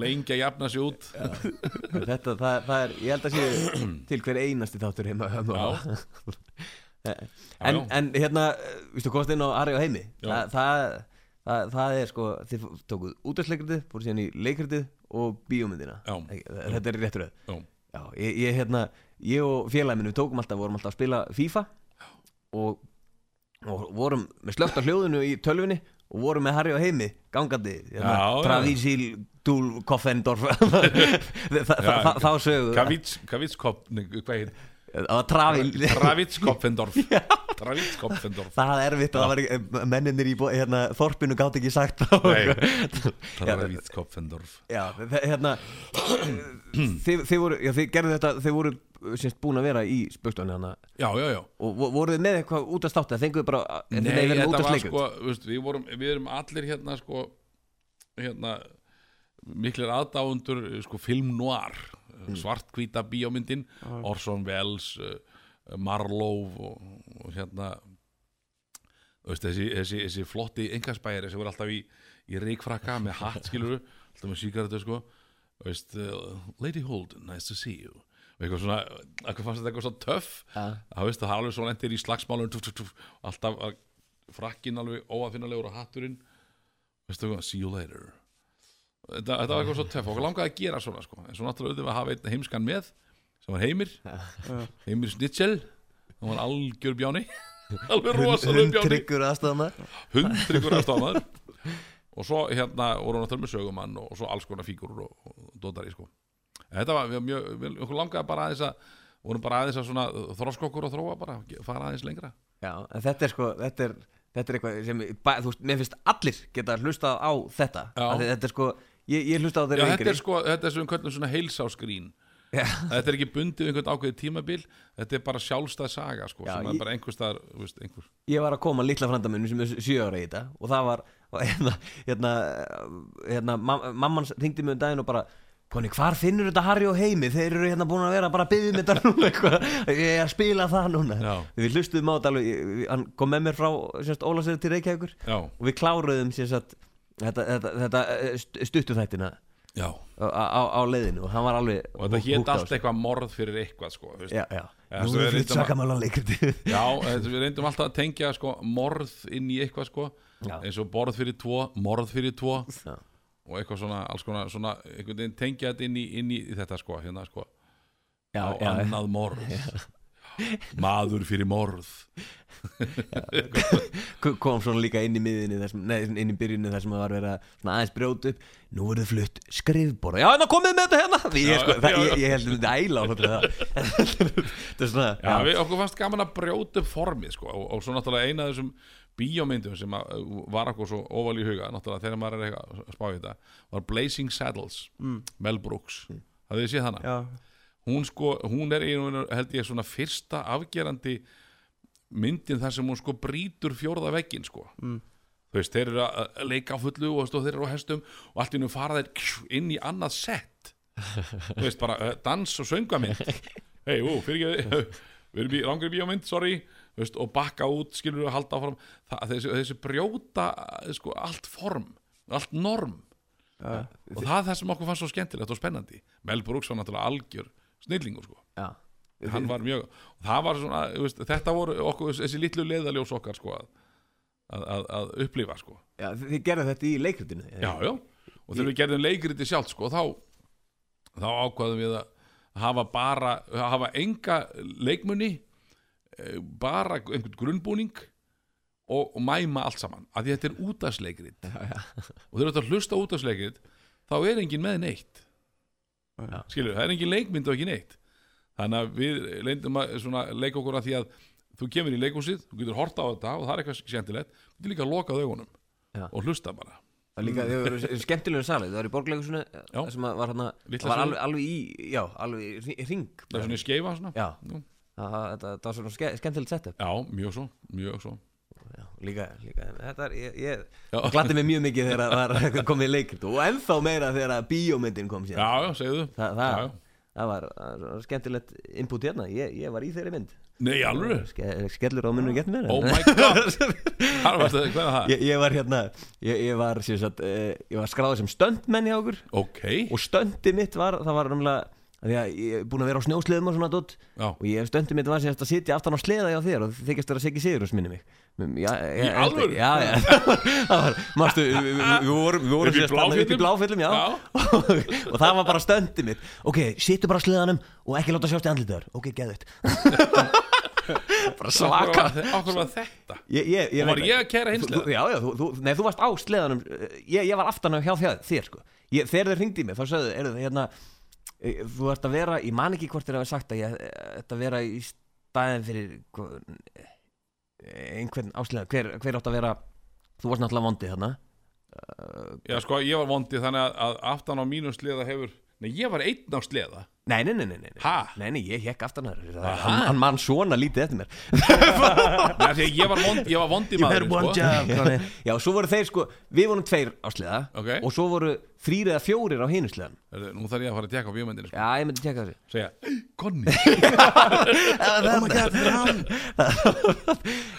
lengi að jafna sig út. Þetta, það, það er, ég held að sé til hver einasti þáttur heima mér. en, en hérna, viðstu komast inn á Ari og Heimi? Já. það, það, það, það er sko þið tókuð útastleikritið, fór síðan í leikritið og bíómyndina. Já. þetta er réttur öð Já. Ég, ég, hérna, ég og við tókum alltaf, vorum alltaf að spila FIFA og, og vorum með slögt á hljóðinu í tölvunni og vorum með Harry og Heimi gangandi hérna. Travísil Dúl Koffendorf þá sögu Kavits, Kavitskop, nei, hvað heit það var Travíl Travitskopfendorf Travitskopfendorf það var erfitt að ekki- menninir í hérna, þorpinu gátt ekki sagt það. Nei. Já, hérna þið, þið voru, já, þið gerðu þetta þið voru semst búin að vera í spökstöðunni hana Já, já, já. Og vo- voruð þið með eitthvað út að státta fenguðu bara, er þið Nei, þetta var sko, veist, við, vorum, við erum allir hérna sko hérna miklir aðdáundur sko film noir Mm. svartkvíta bíómyndin Orson Welles uh, Marlowe og, og hérna veist, þessi, þessi, þessi flotti engaspæri sem voru alltaf í, í reikfrakka með hatt skiluru, alltaf með síkartu sko. Veist, uh, Lady Holden, nice to see you. Eitthvað svona, eitthvað fannst þetta eitthvað svo töff? Það veist það alveg svo lendir í slagsmálun tuf, tuf, tuf, alltaf frakkin alveg óafinnulegur og hatturinn. Veistu hvað, see you later þetta, þetta var eitthvað svo töff. Og langaði að gera svona sko. en svo náttúrulega auðvitað að hafa einn heimskan með sem var Heimir. Heimir Snitzel hann var algjör bjáni. Alveg rosalega bjáni. Tryggur aðstæðan hundryggur aðstofnaður og svo hérna voru náttúrulega með sögumann og svo alls konar fígurur og, og dótari sko. Þetta var mjög, við okkur langaði bara aðeins að vorum bara aðeins að svona þroska okkur og þróa bara, fara aðeins lengra. Já, en þetta er sko, þetta er þetta er eitthvað sem, bæ, þú veist, mér finnst allir geta hlustað á þetta. Þetta er sko, ég, ég hlusta á þeirra þetta er sko, þetta er sem við köllum svona heilsáskrín Já. Þetta er ekki bundið einhvern ákveðið tímabil Þetta er bara sjálfstæð saga sko, Já, sem ég- er bara einhver staðar, veist, einhver ég var að koma litla frænda minn sem er sjö ára í þetta og það var hérna, hérna, hérna mam, mamman ringdi mig um daginn og bara Koni, hvar finnur þetta Harry og Heimi? Þeir eru hérna búin að vera bara að byggja með þetta núna eitthvað. Ég er að spila það núna Já. Við hlustuðum á þetta alveg ég- Hann kom með mér frá Ólasöðu til Reykjavíkur Já, og við kláruðum sagt, þetta, þetta, þetta st- stuttu þættina. Á, á, á leiðinu og hann var alveg Og þetta hooked hét á allt eitthvað morð fyrir eitthvað sko. Já, já, Já, Nú svo er við flutt reyndum að- sakamála leikriti Já, þetta- við reyndum alltaf að tengja sko, morð inn í eitthvað sko, eins og borð fyrir tvo, morð fyrir tvo. Já. og eitthvað svona, konar svona, tengja þetta inn í, inn í þetta sko, hérna sko. Á já, annað morð maður fyrir morð. K- kom svona líka inn í miðinni þessum, nei, inn í byrjunni þar sem það var verið að aðeins brjóta upp. Nú verður flutt skrifborða já, það komið með þetta hérna. Ég, Já, sko, já, já. ég, held að þetta æla þetta er svona Já, við, okkur fannst gaman að brjóta upp formið sko, og, og svo náttúrulega eina af þessum bíómyndum sem að, var okkur svo óval í huga náttúrulega þegar maður er eitthvað að spá í þetta var Blazing Saddles, Mel Brooks. Hafið þið séð hana? Já, hún sko, hún er einu held ég svona fyrsta afgerandi myndin þar sem hún sko brýtur fjórða veggin sko. Mm. þú veist, þeir eru að leika á fullu og þeir eru á hestum og allt nú fara þeir inn í annað sett. Þú veist, bara uh, dans og söngamind hei, ú, fyrir ekki við erum í langri bíómynd, sorry. Veist, og bakka út, skilur við að halda áfram. Það, þessi, þessi brjóta sko, allt form, allt norm. Já, og það er það sem okkur fannst svo skemmtilegt og spennandi. Mel Brooks var náttúrulega algjör snillingur sko. Já, hann var mjög, og það var svona þú veist, þetta voru okkur, þessi litlu leðaljós okkar sko að, að, að, að upplifa sko, já, þið gerðu þetta í leikritinu já, já. Og þegar við gerðum leikriti sjálft sko þá, þá ákvaðum við að hafa bara, að hafa enga leikmunni eh, bara einhvern grunnbúning og, og mæma allt saman, af því þetta er útasleikrit og þegar þetta hlusta útasleikrit þá er engin með neitt Já. skilur, það er engin leikmynd og ekki neitt. Þannig að við leyndum að svona, leika okkur að því að þú kemur í leikhúsið, þú getur horta á þetta og það er eitthvað skemmtilegt, þú getur líka að loka augunum Já. og hlusta bara. Það er líka, þau eru skemmtilegu salið, það er í borgleikusinu sem að var hérna, það var alveg, alveg í, já, alveg í hring- hring. Það er svona í skeifa svona. Það, það, það var svona ske, skemmtilegt setup. Já, mjög svo, mjög svo líka, líka, þetta er, ég, ég glatti mig mjög mikið þegar það komið leikrit og ennþá meira þegar bíómyndin kom síðan. Já, já, segðu. Þa, það, Já, já. það var var skemmtilegt input hérna, ég, ég var í þeirri mynd. Nei, alveg Ske, Skellur á munum getur mér Oh my god. Hvað var það, ég, ég var hérna, ég, ég var sem sagt, ég var skráður sem stöndmenn hjá okkur. Ok, og stöndi mitt var, það var náttúrulega því að ég er búin að vera á snjósleðum og svona dótt já. Og ég stöndi mitt var sem sagt að sitja aftan á sleða hjá þér og þykist vera Siggi Sigurðs minni mig. Já, já, Í alvöru? Já, já, það var, það var mástu, við, við, við vorum, við vorum Upp í sagt þarna upp í Bláfjöllum? bláfjöllum, já, og, og það var bara stöndi mitt. Ok, sittu bara á sleðanum og ekki láta sjást í andlitaður ok, geðvitt bara svaka Okkur var þetta? Ég, ég, ég Og var veit ég það. að kæra hins Þú- þú- Já, já, þú, þú, nei, þú varst á sleðanum ég, ég var aftan á hjá þér, þér sko. ég, Þegar þau ringdi í mig, þá sögðu er það hérna eh, Þú ert að vera, ég man ekki hvort þér hafa sagt að ég ert að vera í staðin fyrir hva- einhvern áslega hver, hver átt að vera? Þú varst náttúrulega vondið þarna. Já, sko, ég var vondið þannig að, aftan á mínu sleða hefur Nei, ég var einn á sleða Nei, nei, nei, nei, nei. Ha? Nei, ég hekk aftan Aha. hann, hann man svona lítið eftir mér Nei, því að ég var vond, ég var vondið You had maður one sko. job Conny. Já, svo voru þeir sko, við vorum tveir á sleða Ok. og svo voru þrýr eða fjórir á hinu Heyrðu, Nú þarf ég að fara að tjekka á bíómyndinu sko. Já, ég myndi tjekka þessu Segja, Konni Oh my god, þetta er hann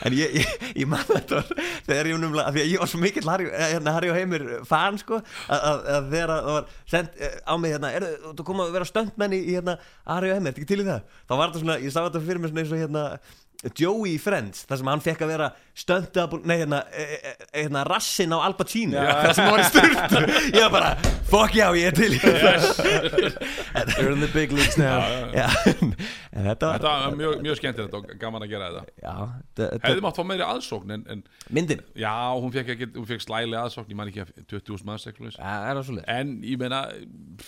En ég, ég, ég man þetta þegar ég numla, því að ég var svo mikill Harry, eh, hérna, og Heimir fan sko að, að, að þegar það var í, hérna, Harry og ertu ekki til í það? Þá var þetta svona, ég sá þetta fyrir mig svona eins og hérna Joey í Friends, þar sem hann fekk að vera stönda, nei hérna, eh, eh, hérna rassin á Al Pacino, þar sem hann var í styrtu ég var bara, fuck já, ég er til You're in the big leagues now. Já, en, en þetta var Þetta var mjög, mjög skemmtilegt og gaman að gera þetta. Já, Hefði mátt fá meiri aðsókn en, en myndin? Já, hún fekk, ekki, hún fekk slæli aðsókn Ég man ekki að 20.000 manns eitthvað Já, er það svolítið En ég meina,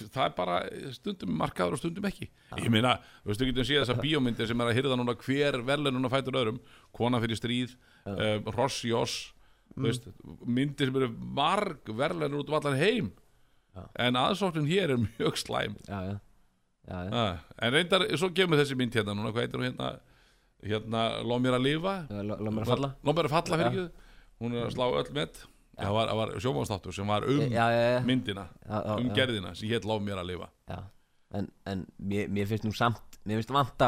það er bara stundum markaður og stundum ekki. Ég meina, þú veist, við getum séð þessar bíómyndir sem er að hyrða núna hver verðlununa fætur öðrum Kona fyrir stríð, um, Ross í oss Þú veist, myndir sem eru marg verðlunur út um allan heim En aðsóknin hér er mjög slæm. Já, já, já, já. ah, En reyndar, svo kemur þessi mynd hérna núna Hvað heitir hún hérna? Hérna, Lóð mér að lifa. Lóð mér að falla. Lóð mér að falla fyrir ekki Hún er að slá öll með Það var, var sjómanstáttur sem var um Já, já, já, myndina já, já, um já, gerðina sem hétt Láf mér að lifa. Já. En, en mér, mér finnst nú samt Mér finnst vanta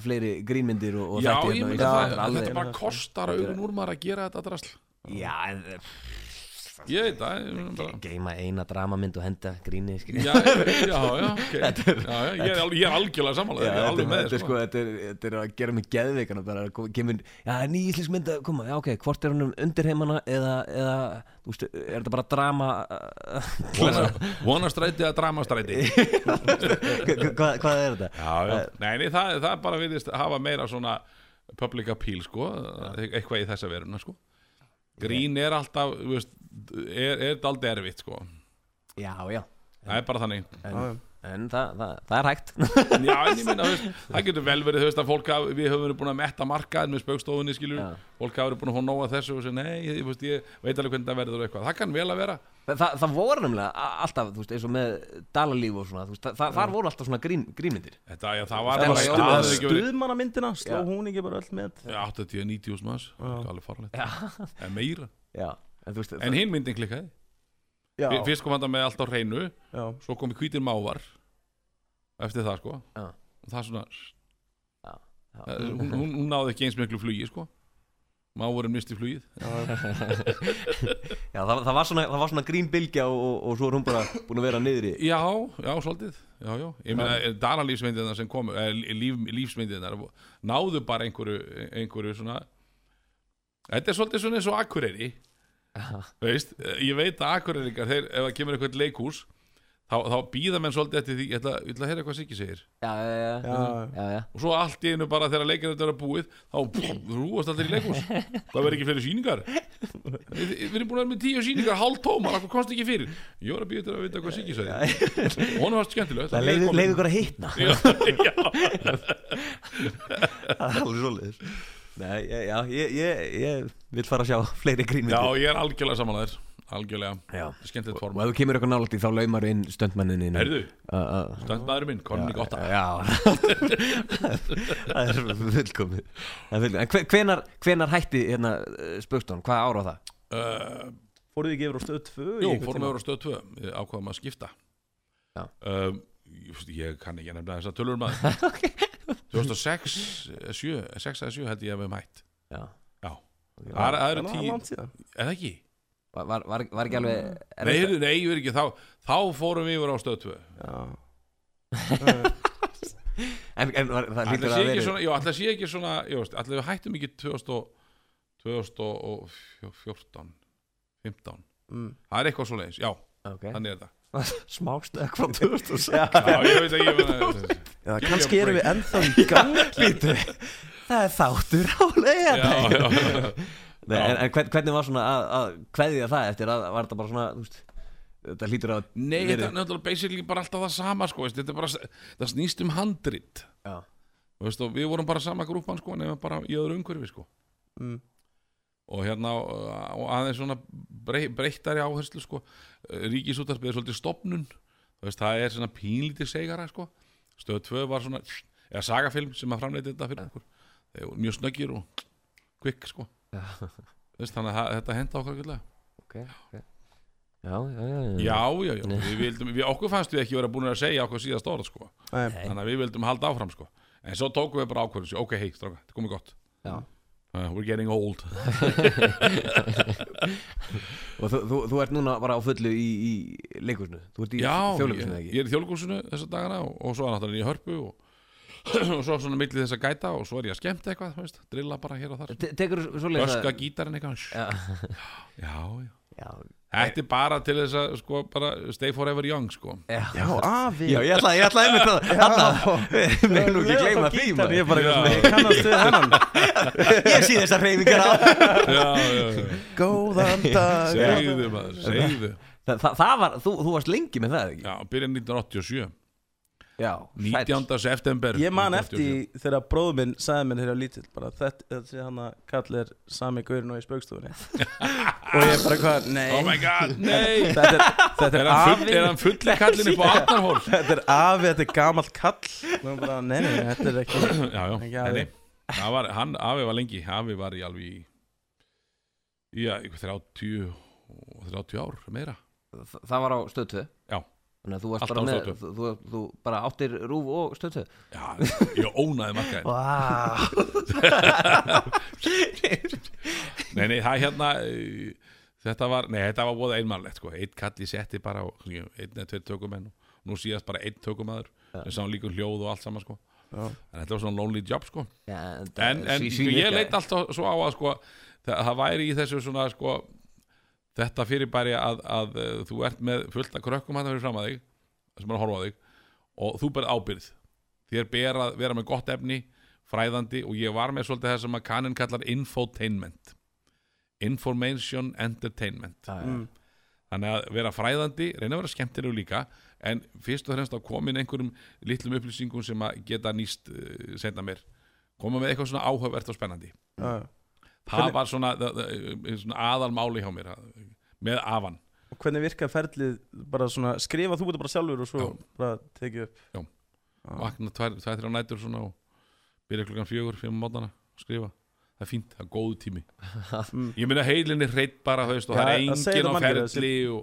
fleiri grínmyndir og, og Já, ég hérna á myndi það, Þetta er þetta bara kostar augun úr maður að gera þetta drasl. Já, en Ég veit það Geima eina dramamynd og henda gríni. Já, já, já, ok. Já, já, ég, er, al- ég er algjörlega sammála Já, er alveg með þetta, er sko, sko. þetta, er, þetta er að gera mig geðveikana bara kemur, já, ný íslensk mynd að koma, já, ok, hvort er hann um undirheimana eða, eða, þú veist, er þetta bara drama Vona- Vonastræti að dramastræti? Hvað, hvað er þetta? Já, já, nei, nei það, það bara viðist hafa meira svona public appeal sko, eitthvað í þessa veruna sko. Grín er alltaf, þú veist, er, er þetta aldrei erfitt sko. Já, já, Það er bara þannig. En, en það, það, það er hægt. Já, en ég minna, veist, það getur vel verið þú veist, að fólk hafi, við höfum verið búin að metta markaðin með spöggstofunni, skilur Já. fólk hafi verið búin að fá nóga þessu og segja, nei, ég, veist, ég veit alveg hvernig það verður og eitthvað, það kann vel að vera. Það, það, það voru nefnilega a- alltaf, þú veist, eins og með dalalíf og svona, þú veist, það, það, þar voru alltaf svona grín, grínmyndir Þetta, já, það var Það bara, var það hafði ekki verið Stuðmanna myndina Sló Já. hún ekki bara öll með Já, 80-90 manns, það er alveg farlegt Já, en meira, já, en veist, en hinn myndin klikkaði. Já, fyrst kom hann með allt á hreinu já. svo kom hvítir mávar eftir það, sko. Já. það er svona, eh, hún, hún, hún náði ekki eins miklu flugi, sko. Mávarinn misti flugið. Já. Það, það, var svona, það var svona grínbylgja og, og, og svo er hún bara búin að vera niðri. Já, já, svolítið. Já, já. Ég meina, danalífsmyndirna sem komu eh, líf, lífsmyndirna náðu bara einhverju, einhverju svona Þetta er svolítið svona eins og Akureyri. Já, veist, ég veit að Akureyringar þeir, ef það kemur eitthvað leikhús þá, þá býða menn svolítið eftir því. Ég ætla, ég ætla að heyra hvað Siggi segir. Já, já, já, Já. já, já. og svo allt í einu bara þegar leikir þetta er búið þá rúast allir í leikhús. Hvað verður ekki fyrir síningar við, við erum búin að vera með tíu síningar hálf tómar hvað komst ekki fyrir? Ég var að býða til að vita hvað Siggi segir og hún var skemmtilegt. Það leiði ykkur að hitna. Það er alveg svoleiðis Nei, já, já, ég, ég, ég vil fara að sjá fleiri já, grínmyndir ég er algjörlega samanlegaður algjörlega, Já. skemmtilegt Og form ef þú kemur eitthvað nálægt í þá laumar inn stöndmanninni heyrðu, uh, stöndmaðurinn minn, Conny Gotta. Já. Það er fullkomið. Það er fullkomið. En hve- hvenar, hvenar hætti hérna spökstón? Hvað ára á það? uh, Fóruð þið ekki yfir á stöð 2 Jú, fórum við á stöð 2 Við ákvaðum að skipta. Já. ég, ég kann ekki nefna þess að tölur maður 2006 7, 6 eða 7 held ég að við hefum hætt. Já, Já, það er- það eru Það tíu síðan? Eða ekki? Var, var, var, var ekki alveg Nei, nei, ég veit ekki, þá, þá fórum við yfir á stöð 2 Já. En, en var, það Ætla lítur sé að ekki vera svona, ætla sé ekki svona ætla við hættum ekki 2000 og- 2014 15 Mm. Það er eitthvað svo leiðis, já, okay. þannig er þetta Smákstöð frá 2006 Já, Já, ég veit ekki, ég meina Já, kannski erum við ennþá í gang Lítu Það er þáttur á leiða Já, já, Nei, en, en hvern- hvernig var svona að, að kveðja það eftir? Að var þetta bara svona þú veist, þetta hlýtur að Nei, þetta er náttúrulega basically bara alltaf það sama sko, veist, þetta er bara, það snýst um handrit. Já. Þú veist, og við vorum bara sama grúpan sko, nefnum bara í öðru umhverfi sko. mm. Og hérna og aðeins svona brey, breyttari áherslu sko. ríkisútarpið er svolítið stopnun veist, það er svona pínlítið segara sko. stöð 2 var svona eða sagafilm sem að framleiti þetta fyrir okkur þeir voru mjög snöggir og quick sko. Þú veist, þannig að þetta henda okkur okay, okay. Já, já, já, já. já, já, já, við vildum, við, okkur fannst við ekki vera búin að segja okkur síðast orð sko. Nei. þannig að við vildum halda áfram sko. en svo tókum við bara ákvörðu ok, hei, stráka, þetta komið gott Já. Uh, we're getting old. Og þú, þú, þú ert núna bara á fullu í, í leikusnu Þú ert í já, ég, ég er í þjóðleikusinu þessa dagana og, og svo er náttúrulega í hörpu og, og svo svona milli þess að gæta og svo er ég að skemmta eitthvað, veist, drilla bara hér og þar. Öska gítarinn eitthvað. Já, já, já. Já, Þetta er bara til þess að sko bara stay forever young sko. Já. Já, afi. Já, ég ætla, ég ætla einmitt að við nú ekki gleyma því Ég er bara eitthvað svona, ég sé þessar reyfingar á Já, já, já Góðan dag. Segðu maður, segðu. Þa, það, það var, þú, þú varst lengi með það ekki? Já, byrja 1987 Já, 19. september Ég man 1987. eftir þegar bróður minn sagði mér þegar lítill bara þetta, þetta sé hann að kall er sami gaurin og í spaukstofunni og ég bara hvað, nei Oh my god, nei þetta er, þetta er, Er hann, full, afi er hann fulli kallin upp á Arnarhól? þetta er afi, þetta er gamalt kall og ég bara, nei, nei, þetta er ekki Já, já, Ekki nei, afi. Það var, hann, Afi var lengi Afi var í alveg í Já, eitthvað 30 og 30 ár, meira Þa- Það var á stöð 2 Já. Þannig að þú varst bara með þú, þú, þú bara áttir rúf og stöð 2 Já, ég ónaði markaðin wow. Nei, nei, það hérna eh, Þetta var, nei, þetta var bóða einmannlegt sko. Eitt kalli setti bara einn eða tveir tökumenn og nú síðast bara einn tökumæður sem sá líka hljóð og allt saman sko. Já. en þetta var svona lonely job sko. Já, en, en sko, ég leit alltaf svo á að sko, það, það væri í þessu svona sko, þetta fyrirbæri að, að uh, þú ert með fullt af krökkum hann fyrir fram að þig sem er að horfa á þig og þú berð ábyrð þér ber að vera með gott efni fræðandi og ég var með svolítið það sem að kannin kallar infotainment. Information entertainment. Mm. þannig að vera fræðandi, reyna að vera skemmtilegu líka en fyrst og fremst að koma inn einhverjum litlum upplýsingum sem að geta nýst uh, seinna mér koma með eitthvað svona áhugavert og spennandi. Já. Það var svona, svona aðalmáli hjá mér með afan og hvernig virkar ferlið bara svona, skrifa þú þetta bara sjálfur og svo Já. bara tekið upp Já. Já. vakna tvær, tvær, þrjá nætur svona og byrja klukkan fjögur, fimm mótana að skrifa það er fínt, það er góðu tími Mm. ég meina heilin er hreitt bara veist, og það Já, er það segir engin á ferli og,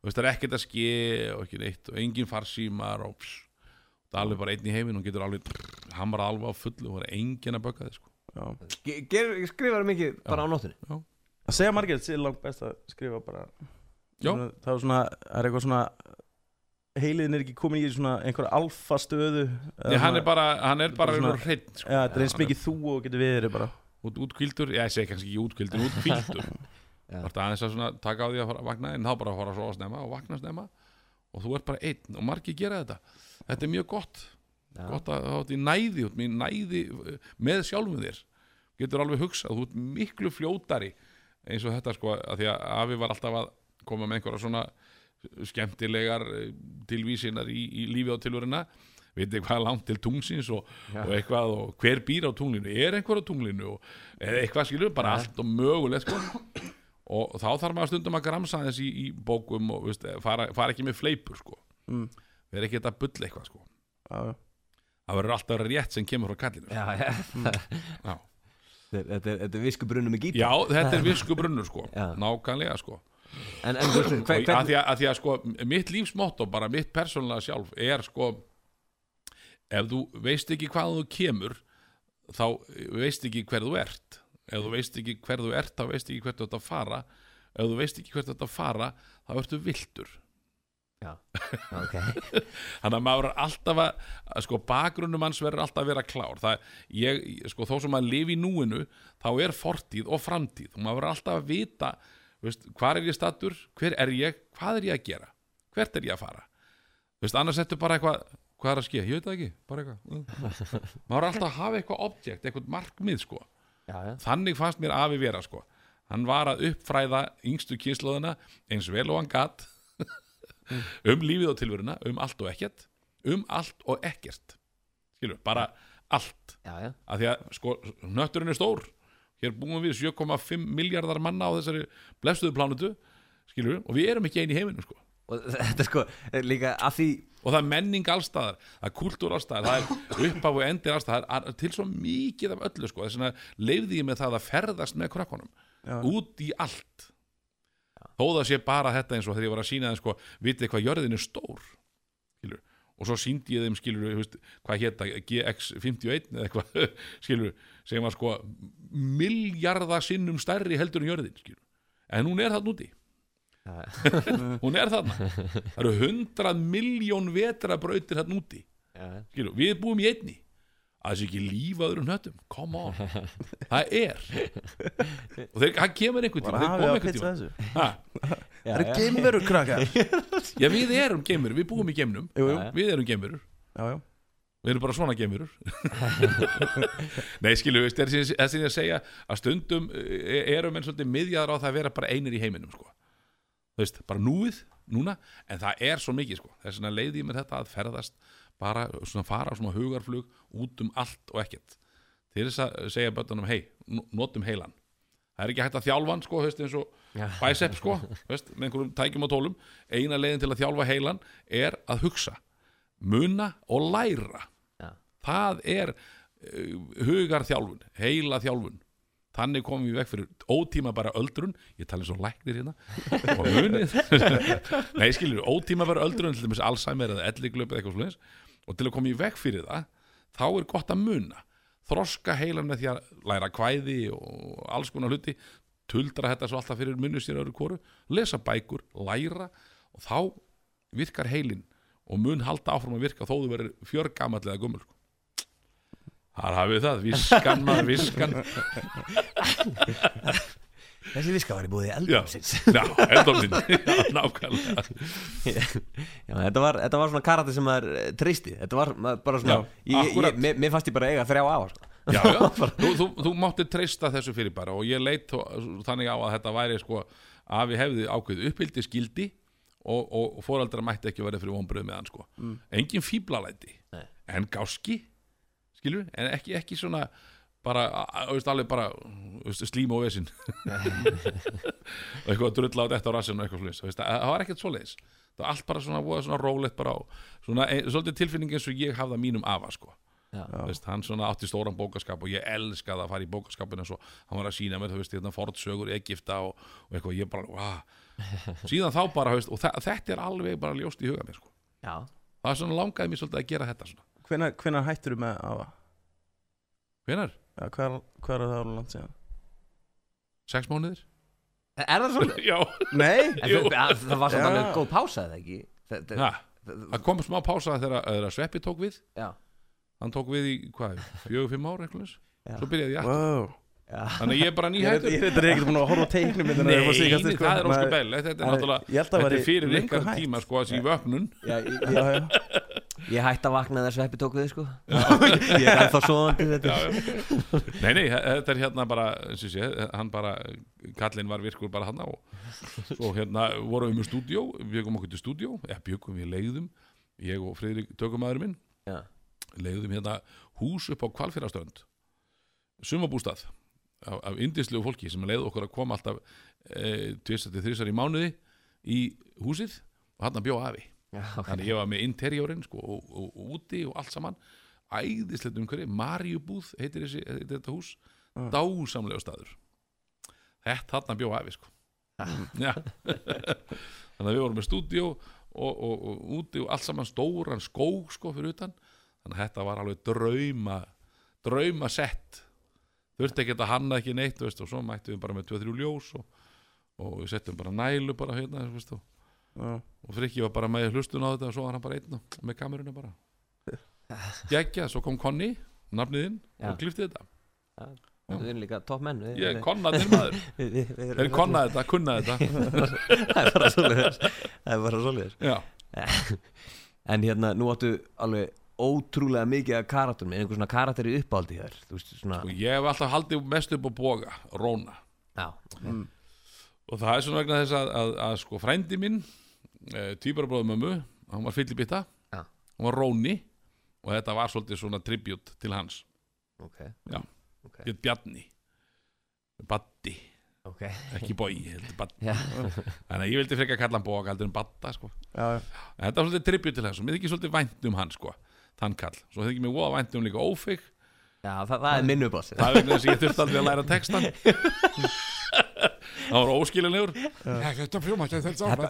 og veist, það er ekkert að ske og ekki neitt og engin farsímar og pss, það er alveg bara einn í heiminn og getur alveg hamrað alveg á fullu og það er engin að bögga þið sko. Skrifar mikið bara á nóttunni? Að segja margir þetta er langt best að skrifa bara. Já. Svona- það er svona, það er eitthvað svona heiliðin er ekki komin í svona einhverja alfa stöðu eða Nei, hann er bara, hann er bara Svona- hreitt sko. Já, þetta er eins mikið þú og getur verið bara. Út, útkvildur, já, ég segi kannski ekki útkvildur útkvildur Já. Vartu aðeins að svona taka á því að fara að vakna en þá bara að fara að sofa snemma og vakna snemma. Og þú ert bara einn og margir gera þetta. Þetta er mjög gott. Já. gott að hafa þetta í næði, næði eh, með sjálfum þér getur alveg hugsað, þú ert miklu fljótari eins og þetta sko að því að Afi var alltaf að koma með einhverja svona skemmtilegar eh, tilvísinar í, í lífi á tilvörina veitir hvað er langt til tungsins og, og eitthvað og hver býr á tunglinu er einhver á tunglinu og eða eitthvað skilur bara Ja. allt og mögulegt sko og þá þarf maður stundum að gramsa þess í, í bókum og veist, fara, fara ekki með fleipur sko Mm. vera ekki þetta bull eitthvað sko já. það verður alltaf rétt sem kemur frá kallinu Já, já. Já. Þetta er- þetta er- þetta viskubrunnu með gítar. Já, þetta er visku brunnur sko. Nákvæmlega sko. En, en veist, og hver, að, því að, að því að sko mitt lífsmotto, bara mitt persónulega sjálf er sko ef þú veist ekki hvað þú kemur þá veist ekki hver þú ert. Ef þú veist ekki hver þú ert þá veist ekki ert að fara. Ef þú veist ekki ert að fara þá ertu viltur Já, ok. Þannig að maður er alltaf að, að sko bakgrunnum hans verður alltaf að vera klár. Það, ég, sko þó sem maður lifi í núinu þá er fortíð og framtíð. Og maður verður alltaf að vita veist, hvar er ég stattur, hver er ég hvað er ég að gera, hvert er ég að fara? Veist, annars ertu bara eitthvað hvað er að ske, ég veit það ekki, bara eitthvað. Mm. maður er alltaf að hafa eitthvað objekt, eitthvað markmið sko, Já, já, þannig fannst mér afi vera sko, hann var að uppfræða yngstu kynsluðina eins vel og hann gatt um lífið og tilveruna, um allt og ekkert um allt og ekkert skilur, bara allt já, já. af því að sko, nötturinn er stór hér búum við 7,5 miljardar manna á þessari blessuðu plánutu skilur, og við erum ekki einn í heiminum sko. Og þetta sko er líka að því og það er menning allstaðar, það er kultúr allstaðar það er uppaf og endir allstaðar það er til svo mikið af öllu sko. þess vegna leifði ég með það að ferðast með krökkunum Já. út í allt þó það sé bara þetta eins og þegar ég var að sína þeim sko, vitið hvað jörðin er stór? Skilur, og svo síndi ég þeim skilur, veist, hvað hétta GX51 eða eitthvað skilur, sem var sko miljarda sinnum stærri heldur en jörðin skilur. en hún er þarna úti. Hún er þarna. Það eru hundrað miljón vetrabrautir þarna úti. Skilur, við búum í einni að þessi ekki lífaður um hnöttum come on, það er. Og þeir, það kemur einhvern tíma. Þeir koma að einhvern tíma. þessu. Það eru já. geimverur krakkar. Já við erum geimur, við búum í já. við erum já við erum bara svona geimurur nei skilu, það er það sem ég að segja að stundum eh, erum enn svolítið miðjaðar á það að vera bara einir í heiminum sko. þú veist, bara núið núna, en það er svo mikið sko. þess vegna leiði ég mér þetta að ferðast bara svona fara svona hugarflug út um allt og ekkert. Til þess að segja bötunum, hei, notum heilan. Það er ekki hægt að þjálfa hann sko, veist, eins og bicep sko, veist, með einhverjum tækjum og tólum. Eina leiðin til að þjálfa heilan er að hugsa muna og læra. Já. það er uh, hugarþjálfun, heila þjálfun þannig komum við veg fyrir ótíma bara öldrun, ég tala eins og læknir hérna. Og munið. Nei skilur, ótíma bara öldrun til dæmis Alzheimer eða elliglöp eða eitthvað slúðis og til að koma í veg fyrir það þá er gott að muna þroska heilan með því að læra kvæði og alls konar hluti tuldra þetta svo alltaf fyrir munni sér öðru kóru lesa bækur, læra og þá virkar heilin og mun halda áfram að virka þó þú verður fjörgamall eða gummul sko. þar hafið það, viskan maður viskan Þessi viska var í búið Já. eldumsins já, eldofnin já, nákvæmlega. Já, þetta var, þetta var svona karate sem maður eh, treysti Þetta var bara svona Já, ég, ég, ég, mér, fannst ég bara eiga þrjá á sko. já, já, þú, þú, þú mátti treysta þessu fyrir bara og ég leit þó- þannig á að þetta væri sko að við hefði ákveð uppbyldi skildi og, og, fóraldra mætti ekki verið fyrir vonbröð með hann sko. Engin fíblalæti Nei. en gáski skilur, en ekki, ekki svona bara, a- a- veist, alveg bara slím og vesinn. Og eitthvað að drulla á þetta á rassinu og eitthvað slúðis, það var ekkert svoleiðis. Það var allt bara svona, svona rólegt bara á svona, ein, svolítið tilfinning eins og ég hafði að mínum afa sko. Já. Veist, hann svona átti stóran bókaskap og ég elskaði að fara í bókaskapin eins og hann var að sína mér, þú veist, hérna fortsögur Egipta og, og eitthvað, ég bara, wow síðan þá bara, veist, og þe þetta er alveg bara ljóst í huga mér, sko. Já, það er svona langaði mér svolítið að gera þetta svona. Hvenær, hvenær hættur þú með afa? hvenar? Já, hvað er, hvað er það á land síðan? Sex mánuðir? er það svona? Já, Nei En Jú. það, það það var svona Já. alveg góð pása eða ekki Það- ha, það- það kom smá pása þegar, þegar Sveppi tók við Já, hann tók við í, hvað, fjögur, fimm ár eitthvað leys. Svo byrjaði ég aftur Wow Já. þannig að ég er bara Ég er nýhættur ég er þetta ekkert búin að horfa á teiknum Nei, nei, það er ósku bell Þetta er Nei, náttúrulega ég held að Þetta væri er fyrir löngu ykkar hægt. tíma sko þessi vöknun Já, ég, Já, já. ég hætti að vakna þess sveppi tók við sko Ég er ennþá svoðandi þetta. Nei, nei, þetta er hérna bara sé, hann bara kallinn var virkur bara hann og svo hérna vorum við með stúdíó við byggum okkur til stúdíó, eða byggum við leiðum ég og Friðrik tökumæður minn Já. leiðum hérna hús upp á kvalfyrastönd sumabústað af, af indislegu fólki sem leiði okkur að koma alltaf e, tvisar til þrisar í mánuði í húsið og hann bjóð afi Já, ok. þannig ég var með interiorinn sko, og, og, og úti og allt saman æðislegt umhverfi, Marjubúð heitir, þessi, heitir þetta hús Ah. dásamlega staður þetta þarna bjóð afi sko. Já. þannig að við vorum með stúdíó og, og, og úti og allt saman stóran skóg sko fyrir utan þannig að þetta var alveg drauma drauma sett þurfti ekki að hanna ekki neitt veist, og svo mættum við bara með 2-3 ljós og, og við settum bara nælu bara hérna veist, og Já. og Frikki var bara með hlustun á þetta og svo var hann bara einn og- með kameruna bara. Geggja, svo kom Conny nafniðinn Já. og klifti þetta. Við erum líka topp menn við- ég er konnaðinn maður. við- erum- þeir konnaði þetta, kunnaði þetta. Það er bara svoleiðis. Það er bara já, En hérna, nú áttu alveg ótrúlega mikið af karakterum. Einhver svona karakter í uppáldi hér Þú veist, svona og ég hef alltaf haldið mest upp á boga Róna Já, Mm. og það er svona vegna þess að, að, að sko frændi minn e, tvíbarabróðu mömmu, hann var fyllibitta. Já. hann var Róni og þetta var svolítið svona tribut til hans. Ok. Já. Ok, Björn Bjarni. Baddi, ok. Ekki Bói Baddi. Já, Þannig að ég vildi frekar kalla hann bók heldur en batta sko. Já, já. Þetta var svolítið tribut til og mér þykir svolítið vænt um hann sko, þann kall. Svo þykir mér voða vænt um líka ófig Já það, það er minn uppáls Það er vegna þess að ég þurfti aldrei að læra textan Það var óskilinlegur Ja, þetta er fljóma, þetta er Þetta er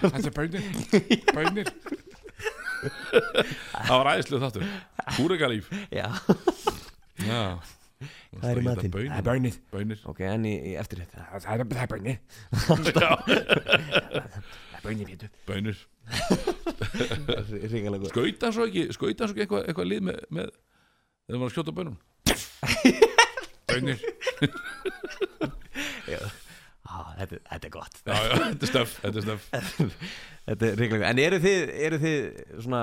þetta er bönir Bönir Það var æðislega þáttur. Húregalíf Já, Já. Það er í matinn. Það er Bönir, bönir ok, en í, í eftir þetta Það er það bönir Það er bönir, bönir Skauta svo ekki, skauta svo ekki eitthvað, lið með, með þegar hann var að skjóta bönum Bönir ah, þetta, þetta er gott. Já, já, þetta er stöf, þetta er stöf Þetta er ríkalega góð En eru þið, eru þið svona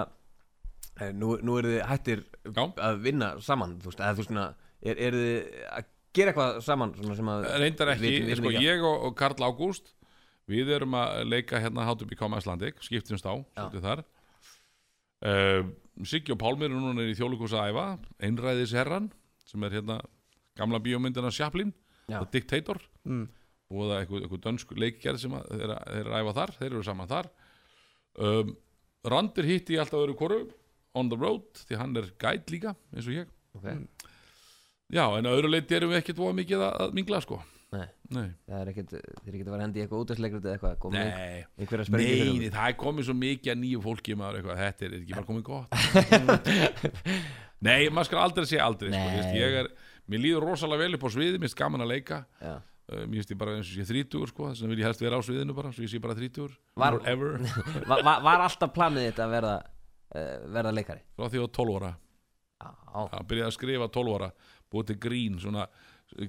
eh, Nú, nú eru þið hættir Já. að vinna saman Þú veist, að þú svona er, Eru þið að gera eitthvað saman svona sem að Reyndar ekki, Við- við sko, líka. ég og, og Karl Ágúst Við erum að leika hérna How to Become Icelandic Skiptumst á, svolítið þar. Uh, Siggi og Pálmir eru núna í þjóðlíkus að æfa Einræðis herran Sem er hérna gamla bíómyndina Chaplin The Dictator Mm. Og það er eitthvað, eitthvað dönsk leikgerð sem að, þeir, þeir eru að æfa þar Þeir eru saman þar. Um, Randir hitti ég alltaf öðru koru On the road, því hann er guide líka eins og ég. Okay. Já, en að öðru leiti erum við ekkert voða mikið að, að mingla sko. Nei. Nei, Það er ekkert, er ekkert að vera hendi í eitthvað útastleikrið eða eitthvað komið Nei. Nei, nei, það er komið svo mikið að nýju fólki maður eitthvað, þetta er ekki bara komið gott. Nei, maður skal aldrei segja aldrei sko, ég er, Mér líður rosalega vel upp á sviði, mér finnst gaman að leika. Já. uh, Mér finnst ég bara eins og sé þrítugur sko, þess vegna vil ég helst vera á sviðinu bara svo ég sé bara þrítugur, Var- var, var, alltaf planið þetta að verða uh, verða leikari? Frá því á 12 ára, Já, að byrja að skrifa 12 ára búið til grín, svona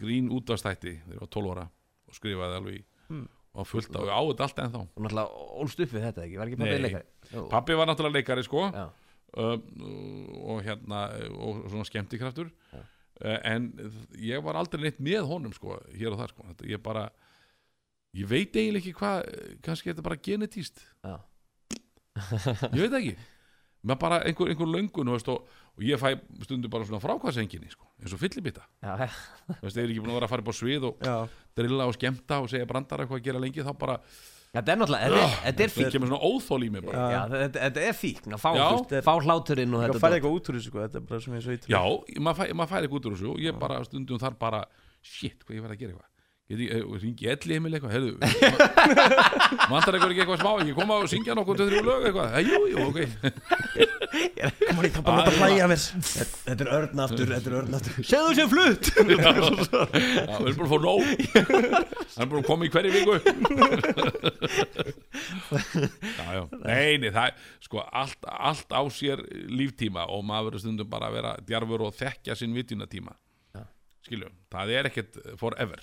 grín útastætti þegar ég var 12 ára og skrifaði alveg Hmm. og fullt á, á þetta allt ennþá. Og náttúrulega ólst upp við þetta ekki, var ekki pappi leikari. Pappi var náttúrulega leikari sko. Um, og hérna og svona skemmtikraftur. Já. Uh, en ég var aldrei neitt með honum sko, hér og þar sko. Ég bara ég veit eiginlega ekki hvað kannski er þetta bara genetíst Já. ég veit ekki. Með bara einhver, einhver löngun veist, og, og ég fæ stundum bara svona frákvæðsenginni sko, eins og fyllibita þeir eru ekki búin að vera að fara upp á svið og Já, drilla og skemmta og segja brandara eitthvað að gera lengi þá bara, Þetta er náttúrulega, þetta er- þetta er það fík kemur svona óþól í mig bara. Já, þetta, þetta er fík, að fá, Já. þú veist, fá hláturinn og það þetta færði dót. eitthvað út úr þessu sko, þetta er bara sem ég svo ít Já, maður fæ, mað færi ekki út úr þessu og ég bara stundum þar bara shit, hvað ég verð að gera eitthvað ringi elli heimil eitthvað, heyrðu Vantar eitthvað ekki eitthvað smá? Ekki koma og syngja nokkuð til þrjú lög eitthvað. Eh, Jú, jú, ok. Koma í kappan að hlæja mér. Þetta er örn aftur, þetta er örn aftur. Segðu sér flutt. Við erum bara að fá nóg. Það er bara að koma í hverju viku. Já, já. Nei, nei, það er sko allt, allt á sér líftíma og maður verður stundum bara að vera djarfur og þekkja sinn vitjunatíma Já. skiljum, það er ekkert forever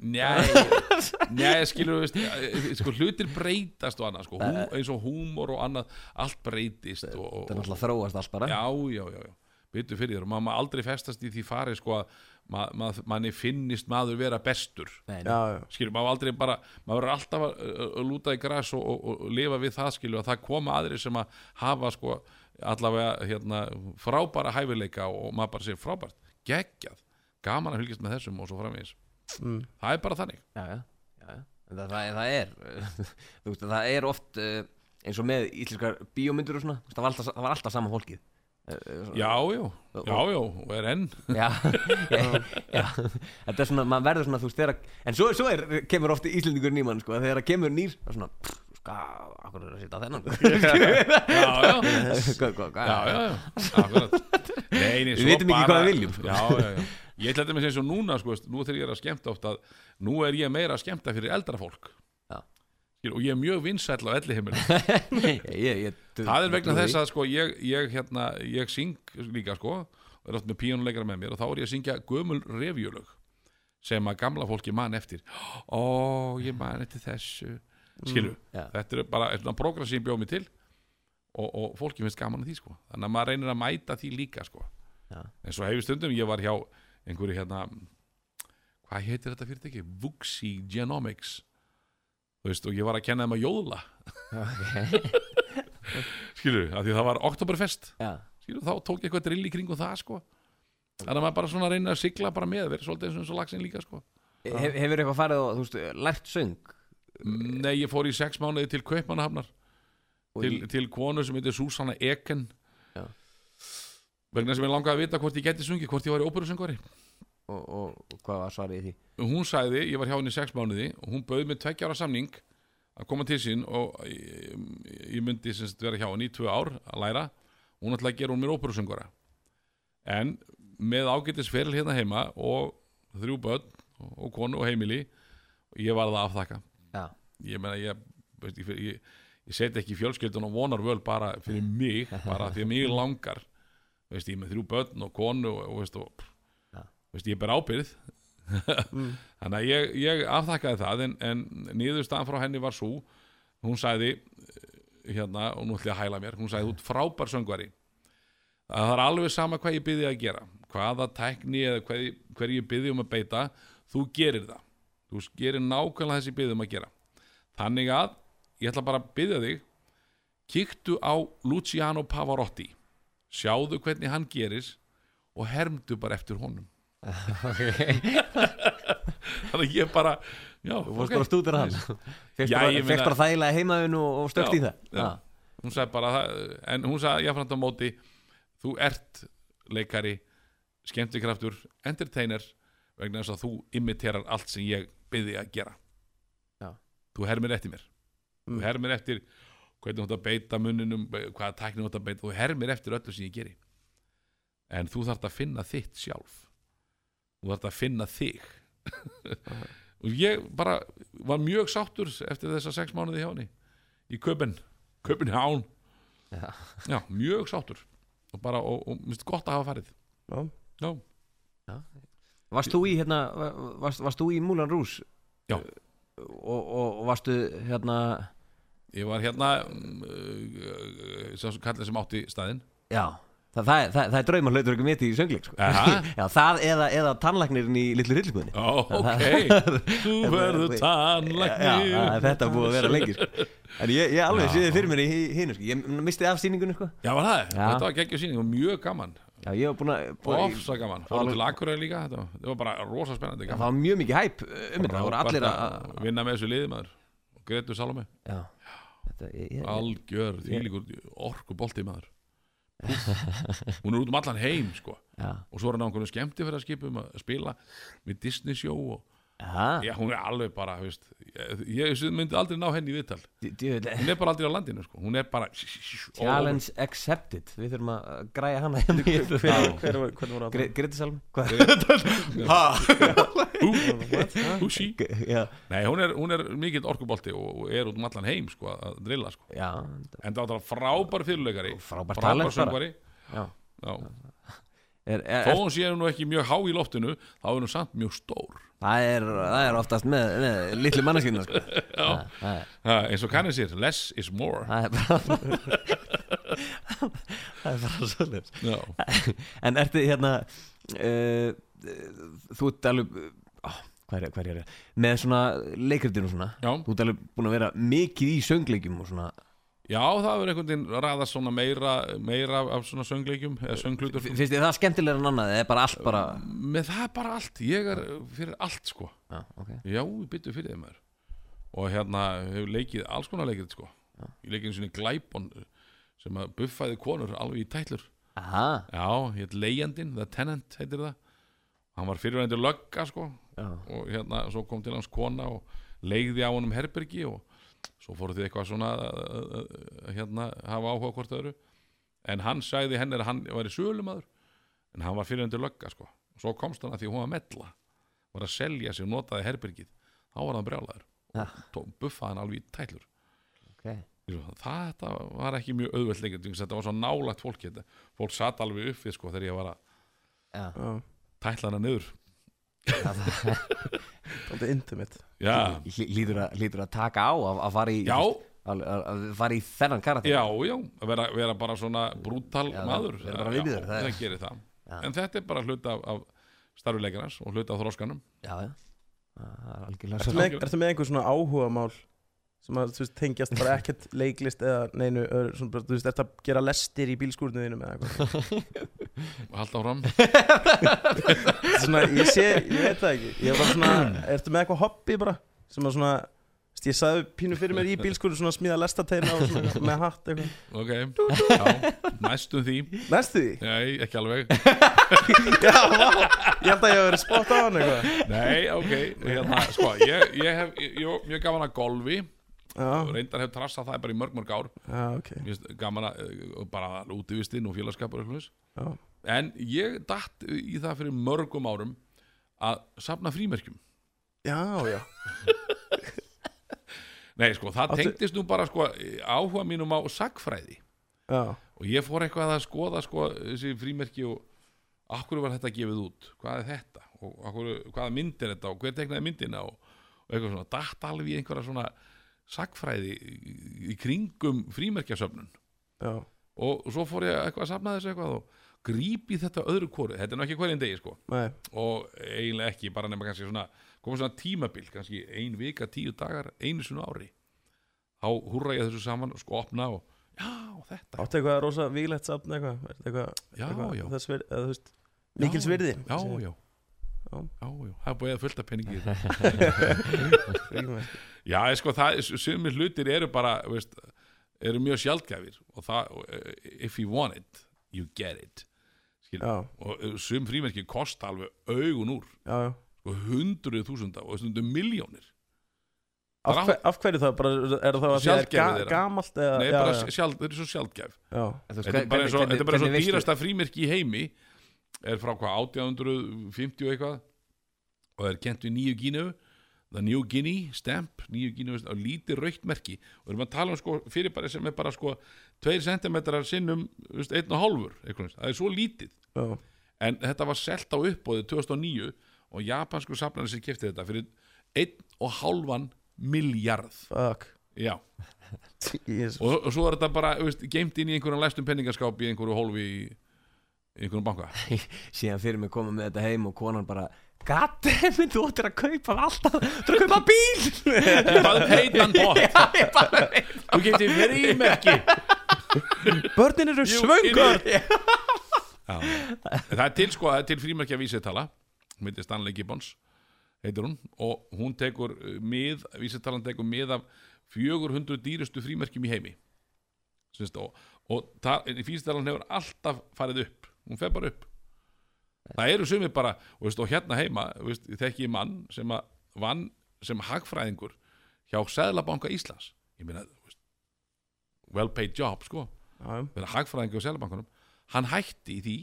Nei. Skilur við veist, sko, hlutir breytast og annað sko, hú, eins og húmor og annað allt breytist og, og, Það er náttúrulega þróast allt bara. Já, já, já, já. Byttu fyrir þér og maður aldrei festast í því fari sko að ma, ma, manni finnist maður vera bestur. Nei, nei. Já, já, skilur, maður aldrei bara maður verður alltaf að, að, lúta í græs og, og, og lifa við það skilur að það koma aðri sem að hafa sko allavega hérna frábæra hæfileika og maður bara segir frábært geggjað, gaman að fylgjast með þessum og svo framvegis mm. það er bara þannig. Já, já, já, Það, það, það er þú veist, það er oft uh, eins og með íslenskar bíómyndur og svona það, var alltaf, það var alltaf sama fólkið. Uh, svona- já, já, já, já, og er enn. Já, já, þetta er svona, maður verður svona þú veist, þegar, en svo, svo er, kemur ofti Íslendingur nýmann, sko, þegar það kemur nýr það er svona, sko, akkur er að sitja á þennan já, já, Hvað- hvað- hvað- já, já, já, akkurat. Nei, nei, Við svo vitum ekki bara- hvað við viljum, sko. Já, já, já Ég ætla þetta með sem núna, sko, nú þegar ég er að skemmta oft að nú er ég meira að skemmta fyrir eldra fólk. Já. Skil, og ég er mjög vinsæll á elli heimilum ég, ég, ég, það er vegna þess að sko ég, ég, hérna, ég syng líka sko og er oft með píónuleikara með mér og þá er ég að syngja gömul revjulög sem að gamla fólki man eftir. Ó, ég man eftir þessu. Skilu, já. þetta er bara svona program sem ég bjóð mig til og, og fólki finnst gaman að því sko. Þannig að maður reynir að mæta því líka sko. Já. en svo hefur stundum ég var hjá einhverju hérna hvað heitir þetta fyrirtæki? Vuxi Genomics. Þú veist og ég var að kenna þeim að jóðla skilur, af því það var Oktoberfest. Já, skilur, þá tók ég eitthvað drill í kringum það sko. Þannig að maður bara svona reynir að sigla bara með verið svolítið eins og og lagsin líka sko. Hef, hefur eitthvað farið og, þú veist, lært söng? Nei, ég fór í sex mánuði til Kaupmannahafnar. Til, í- til konu sem heitir Susanna Eken. Já. Vegna sem ég langaði að vita hvort ég geti sungið hvort ég var í óperusöngvari. Og, og, og hvað var svarið því? Hún sagði, ég var hjá henni í sex mánuði og hún bauð mér tveggjára samning að koma til sín og ég, ég myndi sem sagt vera hjá henni í tvö ár að læra. Og hún ætlaði að gera hún mér óperusöngvara. En með ágætis feril hérna heima og þrjú börn og konu og heimili ég var það að afþakka. Já, ég meina ég, ég, ég seti ekki fjölskyldun og vonar völ bara fyrir mig bara því að mig langar veist, ég er með þrjú börn og konu og, og, veist, og Já. veist, ég ber ábyrð þannig að ég, ég afþakkaði það en, en niðurstaðan frá henni var svo hún sagði hérna, og nú ætlum ég að hæla mér hún sagði, þú ert frábær söngvari. Að það er alveg sama hvað ég byrði að gera. Hvaða tækni eða hver, hver ég byrði um að beita þú gerir það. Þú gerir nákvæmlega þessi byrði um að gera. Þannig að ég ætla bara að byrja þig kíktu á Luciano Pavarotti sjáðu hvernig hann gerir og hermdu bara eftir honum þannig að ég bara já, þú fórst ok. bara stúdur hann Já, bara, bara þægilega heimaðun og, Já, í það já. Hún sagði bara en hún sagði jáfnframt á móti þú ert leikari skemmtikraftur, entertainer vegna þess að þú imiterar allt sem ég byrði að gera Já. þú hermir eftir mér Mm. þú hermir eftir hvernig þú átt að beita munninum hvaða tækni þú átt að beita, þú hermir eftir öllu sem ég geri. En þú þarft að finna þitt sjálf. Þú þarft að finna þig. Og ég bara var mjög sáttur eftir þessa sex mánuði hjá henni. Í Köpen Köpenhán Já. já, mjög sáttur. Og bara, og, og minnst gott að hafa farið. Já. já, varst þú í hérna varst, varst þú í Já. og, og, og varstu hérna ég var hérna sá sem kallið sem átti staðinn. Já Það, það, það, það er draumar hlautur ekki mitt í söngleik sko. Já, það eða, eða tannlæknirinn í litlu rillbúðinni Ó, ok, þú verður Já, tannlæknir. já, þetta búið að vera lengi sko. En ég, ég alveg Já. séði fyrir mér í hinu sko. Ég misti af sýningunni sko. Já, var það, Já. þetta var geggjur síning og mjög gaman. Já, ég var búin að að- Ofsa gaman, fórum til Akureyri líka. Þetta þetta var bara rosa spennandi Já, Það gaman. var mjög mikið hæp um þetta. Það voru allir að að vinna með þessu liði maður. Og Gretu Salome, Já, algjör þvílíkur orku bolti maður. Hún er út um allan heim sko. Og svo er hann á einhvern skemmti fyrir að skipum að spila með Disney show og já já, hún er alveg bara, þú veist ég, ég myndi aldrei ná henni í viðtal. Hún er bara aldrei á landinu sko, hún er bara Challenge accepted. Við þurfum að græja hana hérna í- Hver var, hvernig voru Gre- Greti Salm Hvað? Húsi Já, Nei, hún er, hún er mikill orkubolti og er út um allan heim sko, að drilla sko. já, en það var frábær fyrirleikari. Frábær söngvari. Já. Já, er, er, þó hún sé nú ekki mjög há í loftinu þá er hún samt mjög stór. Það, er, það er oftast með, með litlu manneskinu sko. það, það, eins og kannið sér, less is more. Það er bara það er bara svolítið En ertu hérna uh, Þú ert alveg oh, hvað, er, hvað er ég Með svona leikritinu svona. Já, Þú ert alveg búin að vera mikið í söngleikjum og svona já það er einhvern veginn ræðast svona meira, meira af svona söngleikjum eða sönglutur. Finnst þið það skemmtilega en annað eða er bara allt bara með það er bara allt, ég er fyrir allt sko. Já, ok. Já, ég byttu fyrir þeim maður. Og hérna hefur leikið alls konar leikið sko. Ég leikið einu sinni glæbon sem að buffaði konur alveg í tætlur. Aha, Já, hétt Leiandin, The Tenant heitir það. Hann var fyrirvændi lögga sko. Já, og hérna svo kom til hans kona og leigði á honum herbergi og svo fóru þið eitthvað svona að, að, að, hérna hafa áhuga hvort öðru. En hann sagði henni að hann var í sölumadur en hann var fyrirvændi lögga sko. Og svo komst hann að því að hún var mella var að selja sig og notaði herbergið. Þá var hann brjálæður Ja. og tó- buffaði hann alveg í tætlur. Ok. Ég svo, það þetta var ekki mjög auðvelt lengur að þetta var svo nálægt fólki þetta. fólk satt alveg upp við sko þegar ég var að Já, Já, tætla hana niður það það er intimate. Já, lí- lítur að, lítur að taka á að, að fara í já, að, að, fara í þennan karakter. Já, já. Að vera, vera bara svona brútal Já, maður. vera bara Já, viðbjóður, það það, er- gerir það. Já. en þetta er bara hluta af, af starfileikarnas og hluta af þróskanum Já, já. Það er algjörlega Ertu svo með, ertu með einhver svona áhuga mál sem að þú veist, tengjast bara ekkert leiklist eða neinu öðru, svona, bara, þú veist, ertu að gera lestir í bílskúrinu þínum eða eitthvað. Og halda Þetta er svona, ég sé, ég veit það ekki. Ég er bara svona, ertu með eitthvað hobby bara? Sem að svona, veist, ég sagði pínu fyrir mér í bílskúrinu svona smíða lestateina og svona með hatt eitthvað. Ok, já, næstum því. Næstu því? nei, ekki alveg. Já, vá, ég held að ég hef verið spott á hann eitthvað. Nei, ok, hérna, sko ég, ég hef, ég, ég, Já, reyndar hef trassað það bara í mörg mörg ár. Já, ok. Mér finnst gaman að eh, bara útivistinn og félagskapur og eitthvað. Já, en ég datt í það fyrir mörgum árum að safna frímerkjum. Já, já. Nei sko það Áttu- tengdist nú bara sko áhuga mínum á sagfræði Já, og ég fór eitthvað að skoða sko þessi frímerki og akkur var þetta gefið út? Hvað er þetta? Og akkur, hvaða mynd er þetta? Og hver teknaði myndina? Og, og eitthvað svona. Datt alveg í einhverja svona sagfræði í, kringum frímerkjasöfnun. Já, og svo fór ég eitthvað að safna þessu eitthvað og grípi þetta öðru kóru þetta er nú ekki hverjum degi sko. Nei, og eiginlega ekki, bara nema kannski svona koma svona tímabil, kannski ein vika tíu dagar, einu svona ári. Þá húrra ég þessu saman og sko opna og já, þetta. Áttu eitthvað rosa víglegt safn eitthvað, eitthvað, Já, eitthvað já. þess virði, eða veist, mikils virði? já, já, Já. já, já, það er búið að fullta peningi já, sko, það, sumir hlutir eru bara, veist, eru mjög sjaldgæfir og það, if you want it you get it. Og eh, sum frímerki kosta alveg augun úr. Já, já. Og hundruð þúsunda og stundum miljónir Af, hver, af hverju það, bara, er það að það er ga, gamalt eða, Nei, já, bara já, sjálf, þetta er svo er og, þetta er bara eins og dýrasta frímerki í heimi er frá hvað 1850 og eitthvað? Og það er kent við nýju Gínu The New Guinea Stamp nýju Gínu og lítið raukt merki. Og erum að tala um sko fyrirbæri sem er bara sko 2 cm sinnum þú veist, einn og hálfur eitthvað, það er svo lítið. Já, en þetta var selt á uppbóði 2009 og japansku safnarnir sem kefti þetta fyrir einn og hálfan miljard fuck. Já. Og, og svo er þetta bara geimt inn í einhverjum læstum penningaskáp í einhverju hólfi í, í einhverjum banka? Síðan fyrir mig koma með þetta heim og konan bara Goddammit, þú ættir að kaupa alltaf Þú ættir að kaupa bíl. Það er heitan bótt þú getur frímerki Börnin eru svöngur það er til sko er til frímerkja vísitala heitir Stanley Gibbons heitir hún og hún tekur mið, vísitalan tekur mið af 400 dýrustu frímerkjum í heimi. Sist, og, og það, vísitalan hefur alltaf farið upp hún fer bara upp. Það eru sumir bara veist, og hérna heima veist, þekki ég mann sem að vann sem hagfræðingur hjá Sæðlabanka Íslands. Þú veist, well paid job sko. Já, vera hagfræðingi á Sæðlabankanum hann hætti í því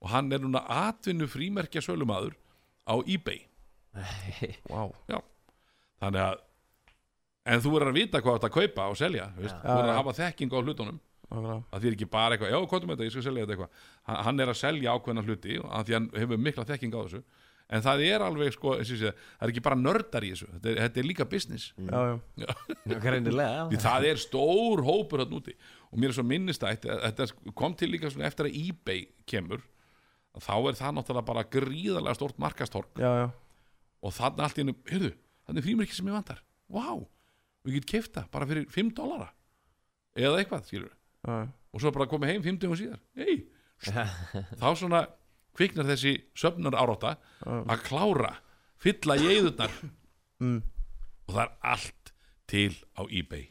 og hann er núna atvinnu frímerkja sölumadur á eBay. Wow þannig að en þú verður að vita hvað þú ert að kaupa og selja þú verður að hafa þekking á hlutunum Nákvæmlega. að því er ekki bara eitthvað, já, hvað er þetta, ég skal selja þetta eitthvað. Hann, er að selja ákveðna hluti af því hann hefur mikla þekking á þessu. En það er alveg, sko, sé, það er ekki bara nördar í þessu, þetta er, þetta er líka business. Já, já, Greinilega, því já það er stór hópur hann úti. Og mér er svo minnistætt þetta kom til líka svona eftir að eBay kemur þá er það náttúrulega bara gríðarlega stórt markastorg já, já, og þannig allt í hennu, heyrðu, þannig frímerki sem ég vantar. Vá, við getum kefta bara fyrir 5 dollara. Eða eitthvað, skilur já. og svo bara komið heim 50 og síðar hey. þá svona kviknar þessi söfnar árátta að klára, fylla í eðurnar Mm. og það er allt til á eBay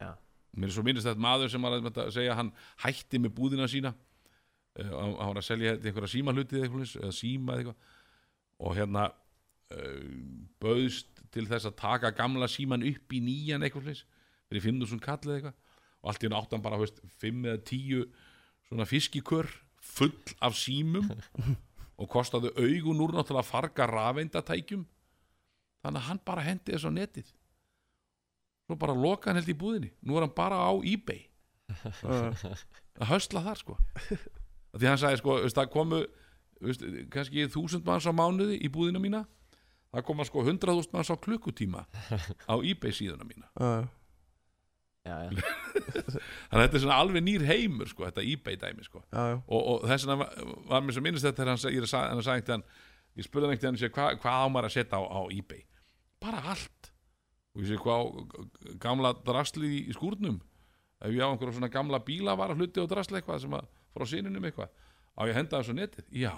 Já. mér er svo minnist þetta maður sem var að segja hann hætti með búðina sína uh, hann hann var að selja þetta einhverja símahluti eða, eitthvað, svoleiðis, eða síma eða eitthvað og hérna uh, bauðst til þess að taka gamla síman upp í nýjan eitthvað fyrir 5.000 kall eða eitthvað og allt í hann áttan bara veist, 5 eða 10 svona fiskikör full af símum og kostaði augun úr náttúrulega farga rafeindatækjum. Þannig að hann bara hendi þessu á netið. Svo bara loka hann held í búðinni. Nú er hann bara á eBay. Að höstla þar sko. Því hann sagði sko, það komu veist, kannski þúsund manns á mánuði í búðina mína. Það koma sko hundraðúst manns á klukkutíma á eBay síðuna mína þannig að þetta er svona alveg nýr heimur sko, þetta eBay dæmi sko. Já, já, og, og þess vegna var, var mér svo minnist þetta þegar hann, sa- hann sagði einhvern ég spurði hann einhvern veginn hvað, hvað á maður að setja á, á eBay? Bara allt. Og ég sé hvað gamla drasli í, skúrnum? Ef ég á einhverja svona gamla bíla var að hluti og drasli eitthvað sem að frá sinunum eitthvað á ég að henda þessu á netið, já.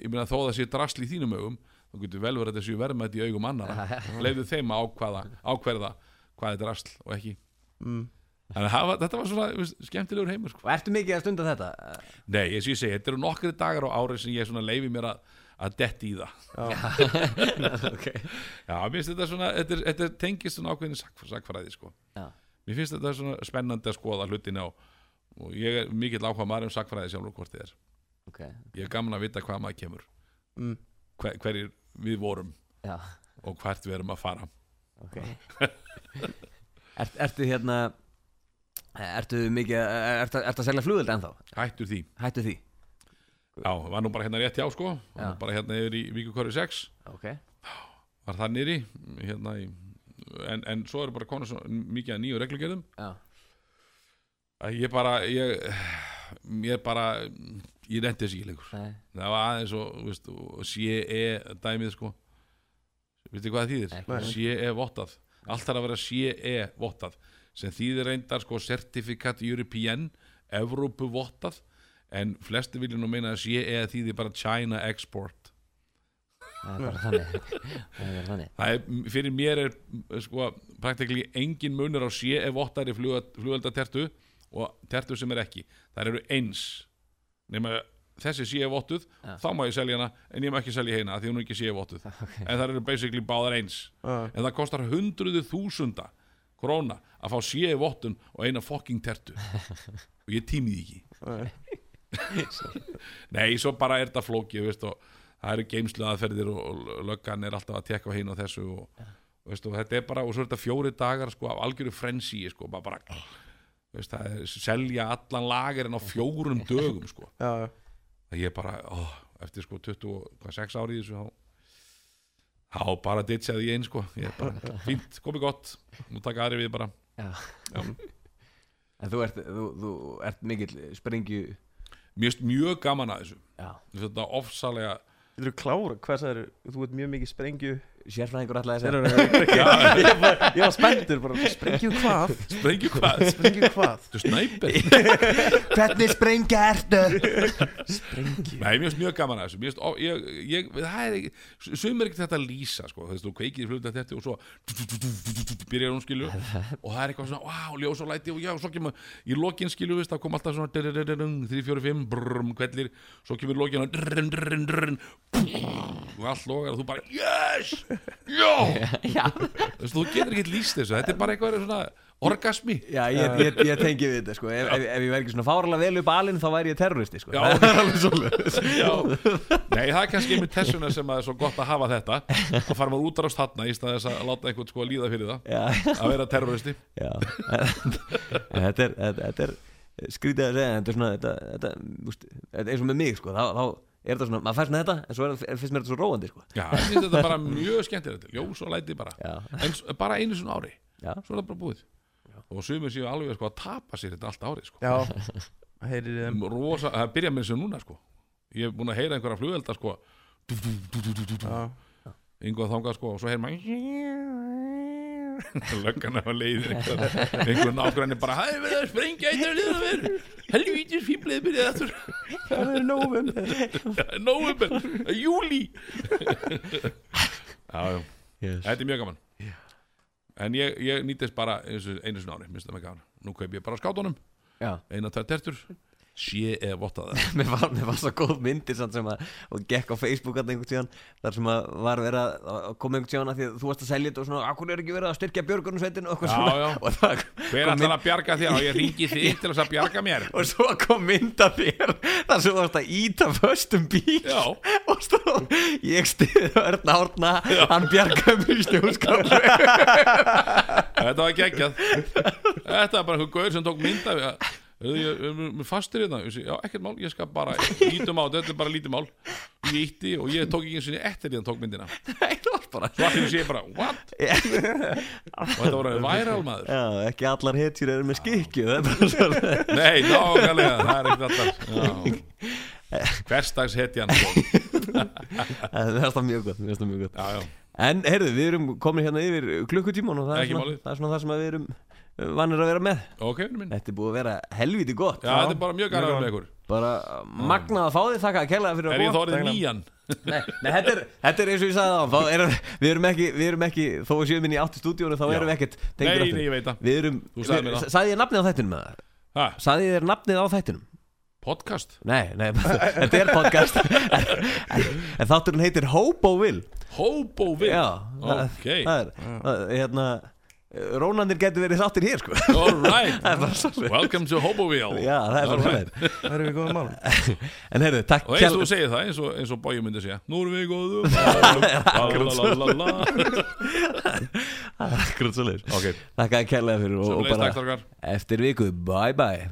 Ég meina þó að það sé drasli í þínum augum þá getur vel verið séu verðmætt í augum annara leiðu þeim að ákvaða ákverða hvað er drasl og ekki mm. Þannig að þetta var svona skemmtilegur heimur sko. Og ertu mikið að stunda þetta? Nei, eins og ég segi, þetta eru nokkri dagar á ári sem ég leifi mér að, að detti í það ok Já, mér finnst þetta svona, þetta, þetta tengist svona ákveðin sak, sakfræði sko. Mér finnst þetta svona spennandi að skoða hlutina og, og ég er mikill áhuga maður um sakfræði sjálfur hvort þið er ok Ég er gaman að vita hvað maður kemur Mm. hver, hverjir við vorum Já, og hvert við erum að fara ok Ert, Ertu hérna Ertu mikið Ertu, ertu að selja flugöld ennþá? Hættur því Hættu því? Já, var nú bara hérna rétt hjá sko. Var bara hérna yfir í Víkukori 6 Ok Var það nýri hérna í, en, en svo eru bara konur svo, mikið að nýju reglugerðum Já, ég bara ég, ég bara ég reyndi þessi ekki lengur nei það var aðeins og, veist, og CE dæmið sko veistu hvað það þýðir? Ekki. CE vottað allt þarf að vera CE vottað sem þýðir reyndar sko Certificate European Evrópu vottað en flesti vilja nú meina að CE þýðir bara China Export. Það er bara þannig. Það er þannig. Það er, fyrir mér er sko praktikli engin munur á CE vottari flugöldatertu og tertu sem er ekki. Það eru eins nema þessi CE vottuð Já. þá má ég selja hana en ég má ekki selja hérna af því hún er ekki CE vottuð en það eru basically báðar eins Já. en það kostar hundruðu þúsunda króna að fá CE vottun og eina fucking tertu og ég tími því ekki Nei. Svo bara er þetta flókið veist, og það eru geimslu aðferðir og, og löggan er alltaf að tekka hinn og þessu og, veist, og þetta er bara, og svo er þetta fjóri dagar sko, af algjöru frensi sko, bara, bara veist, það er selja allan lagerinn á fjórum dögum sko. Já, já, það ég bara, ó, eftir sko 26 ári í þessu þá þá bara ditsaði ég einn sko. Ég er bara, fínt, komið gott. Nú taka aðri við bara. Já. Já. En þú ert, þú, þú ert mikill sprengju mér finnst mjög gaman að þessu. Já. Þetta ofsalega Þú eru klára, hvað sagður, þú ert mjög mikið sprengju Sérfræðingur eru ég, var- ég var spenntur bara, sprengju hvað? sprengju hvað, Sprengju hvað? þú snæpir Hvernig sprengja ertu? Sprengju Nei, mér finnst mjög gaman að þessu Mér finnst, ó, ég, ég, það er ekki Sum er ekki þetta að lýsa, sko Þú veist, þú kveikir í fluta þetta og svo Byrjar hún skilu Og það er eitthvað svona, wow, ljós og læti Og já, svo kemur, í lokin veist, það kom alltaf svona 3, 4, 5, brrm, kvellir Svo kemur lokin Og allt logar og þú bara, yes Já! Já. Þú veist, þú getur ekki lýst þessu Þetta er bara eitthvað svona orgasmi. Já, ég, ég, ég tengi við þetta sko. Ef, ef, ef ég væri ekki svona fáralega vel upp alinn þá væri ég terroristi sko. Já. Það er alveg svolítið Já, nei það er kannski einmitt þessuna sem að er svo gott að hafa þetta. Að fara maður út á þarna í stað þess að láta einhvern sko að líða fyrir það. Já, að vera terroristi. Já. Þetta er, þetta, þetta er skrítið að segja þetta er svona þetta, þetta, úst, þetta er eins og með mig sko, þá, þá er þetta svona, maður fæst með þetta en svo er, finnst mér þetta svo róandi sko. Já, ég finnst þetta bara mjög skemmtilegt. Ljós og læti bara. Já, Eins, Bara einu svona ári, já, svo er það bara búið. Og sumir séu alveg sko að tapa sér þetta allt árið sko. Já, heyrir þeim. Rosa, Það byrja með þessu núna sko. Ég hef búin að heyra einhverja flugelda sko. Já, Einhvað þangað sko og svo heyr maður Löggan af að leiðir einhver, einhver nágræni bara Það er verið að sprengja eitt af liðan verið Helvítis fýblið byrjaði aftur. Það er nóvember. Nóvember, júli Já, já, yes. þetta er mjög gaman. En ég, ég nýtist bara einu, einu sinni ári, minnst það með gaman. Nú kaup ég bara á skátunum, eina, tvær tertur Sé eða vottaða mér, var, mér var svo góð myndir sem að og gekk á Facebook að einhvern tíðan þar sem að var verið að að koma einhvern tíðan að því að þú varst að selja þetta og svona akkur er ekki verið að styrkja björgunarsveitin og eitthvað svona. og, það, Hver ætlar að bjarga þér? Og ég ringi þig til þess að bjarga mér. Og svo kom mynda þér þar sem þú varst að íta föstum bíl. Já. og stóð ég stiði Örn Árna hann bjargaði mér í snjóskap Þetta var geggjað. Þetta var bara einhver gaur sem tók mynda við að Ég er með fastir hérna. Ég Já, ekkert mál, ég skal bara lítum á þetta Þetta er bara lítið mál. Ég ítti og ég tók ekki eins og eftir því hann tók myndina. Það Svo allir sé ég bara, what? Og þetta voru væral maður. Já, ekki allar hetjur eru með skikju það er Nei, nákvæmlega, það er ekkert alltaf Hverstags hetjan sko. Það er það mjög gott, mér finnst það mjög gott. Já, já, En heyrðu, við erum komin hérna yfir klukkutíman og það er, svona, það er svona það sem að við erum vannir að vera með ok, vinur minn Já, Þetta er búið að vera helviti gott þetta er bara mjög gæra með ykkur Bara magnað að fá þig þakka að kella fyrir að Er ég koma. þórið nýjan? Nei, nei þetta, er, þetta er eins og ég sagði þá erum, við, erum ekki, við erum ekki Þó að séum inn í áttu stúdíónu þá Já. erum við ekkert Nei, tengdir aftur. nei, ég veit það Við erum, Þú sagðir mér það. sagði ég nafnið á þættinum með það? Ha, Sagði ég þér nafnið á þættinum? podcast? Nei, nei, þetta er podcast en, en, þátturinn heitir Hobo Will Hobo Já, það- Ok, það er, það, hérna Rónandir getur verið þáttir hér sko. Alright Það er Welcome to Hoboville. Já, það er bara Alright. svona það erum við góðum málum. En heyrðu, takk Og eins og þú segir það, eins og, eins og Bói myndi segja Nú erum við góðum Lalalala Akkurat svo Ok, Takk að kærlega fyrir og, bara eftir viku, bye bye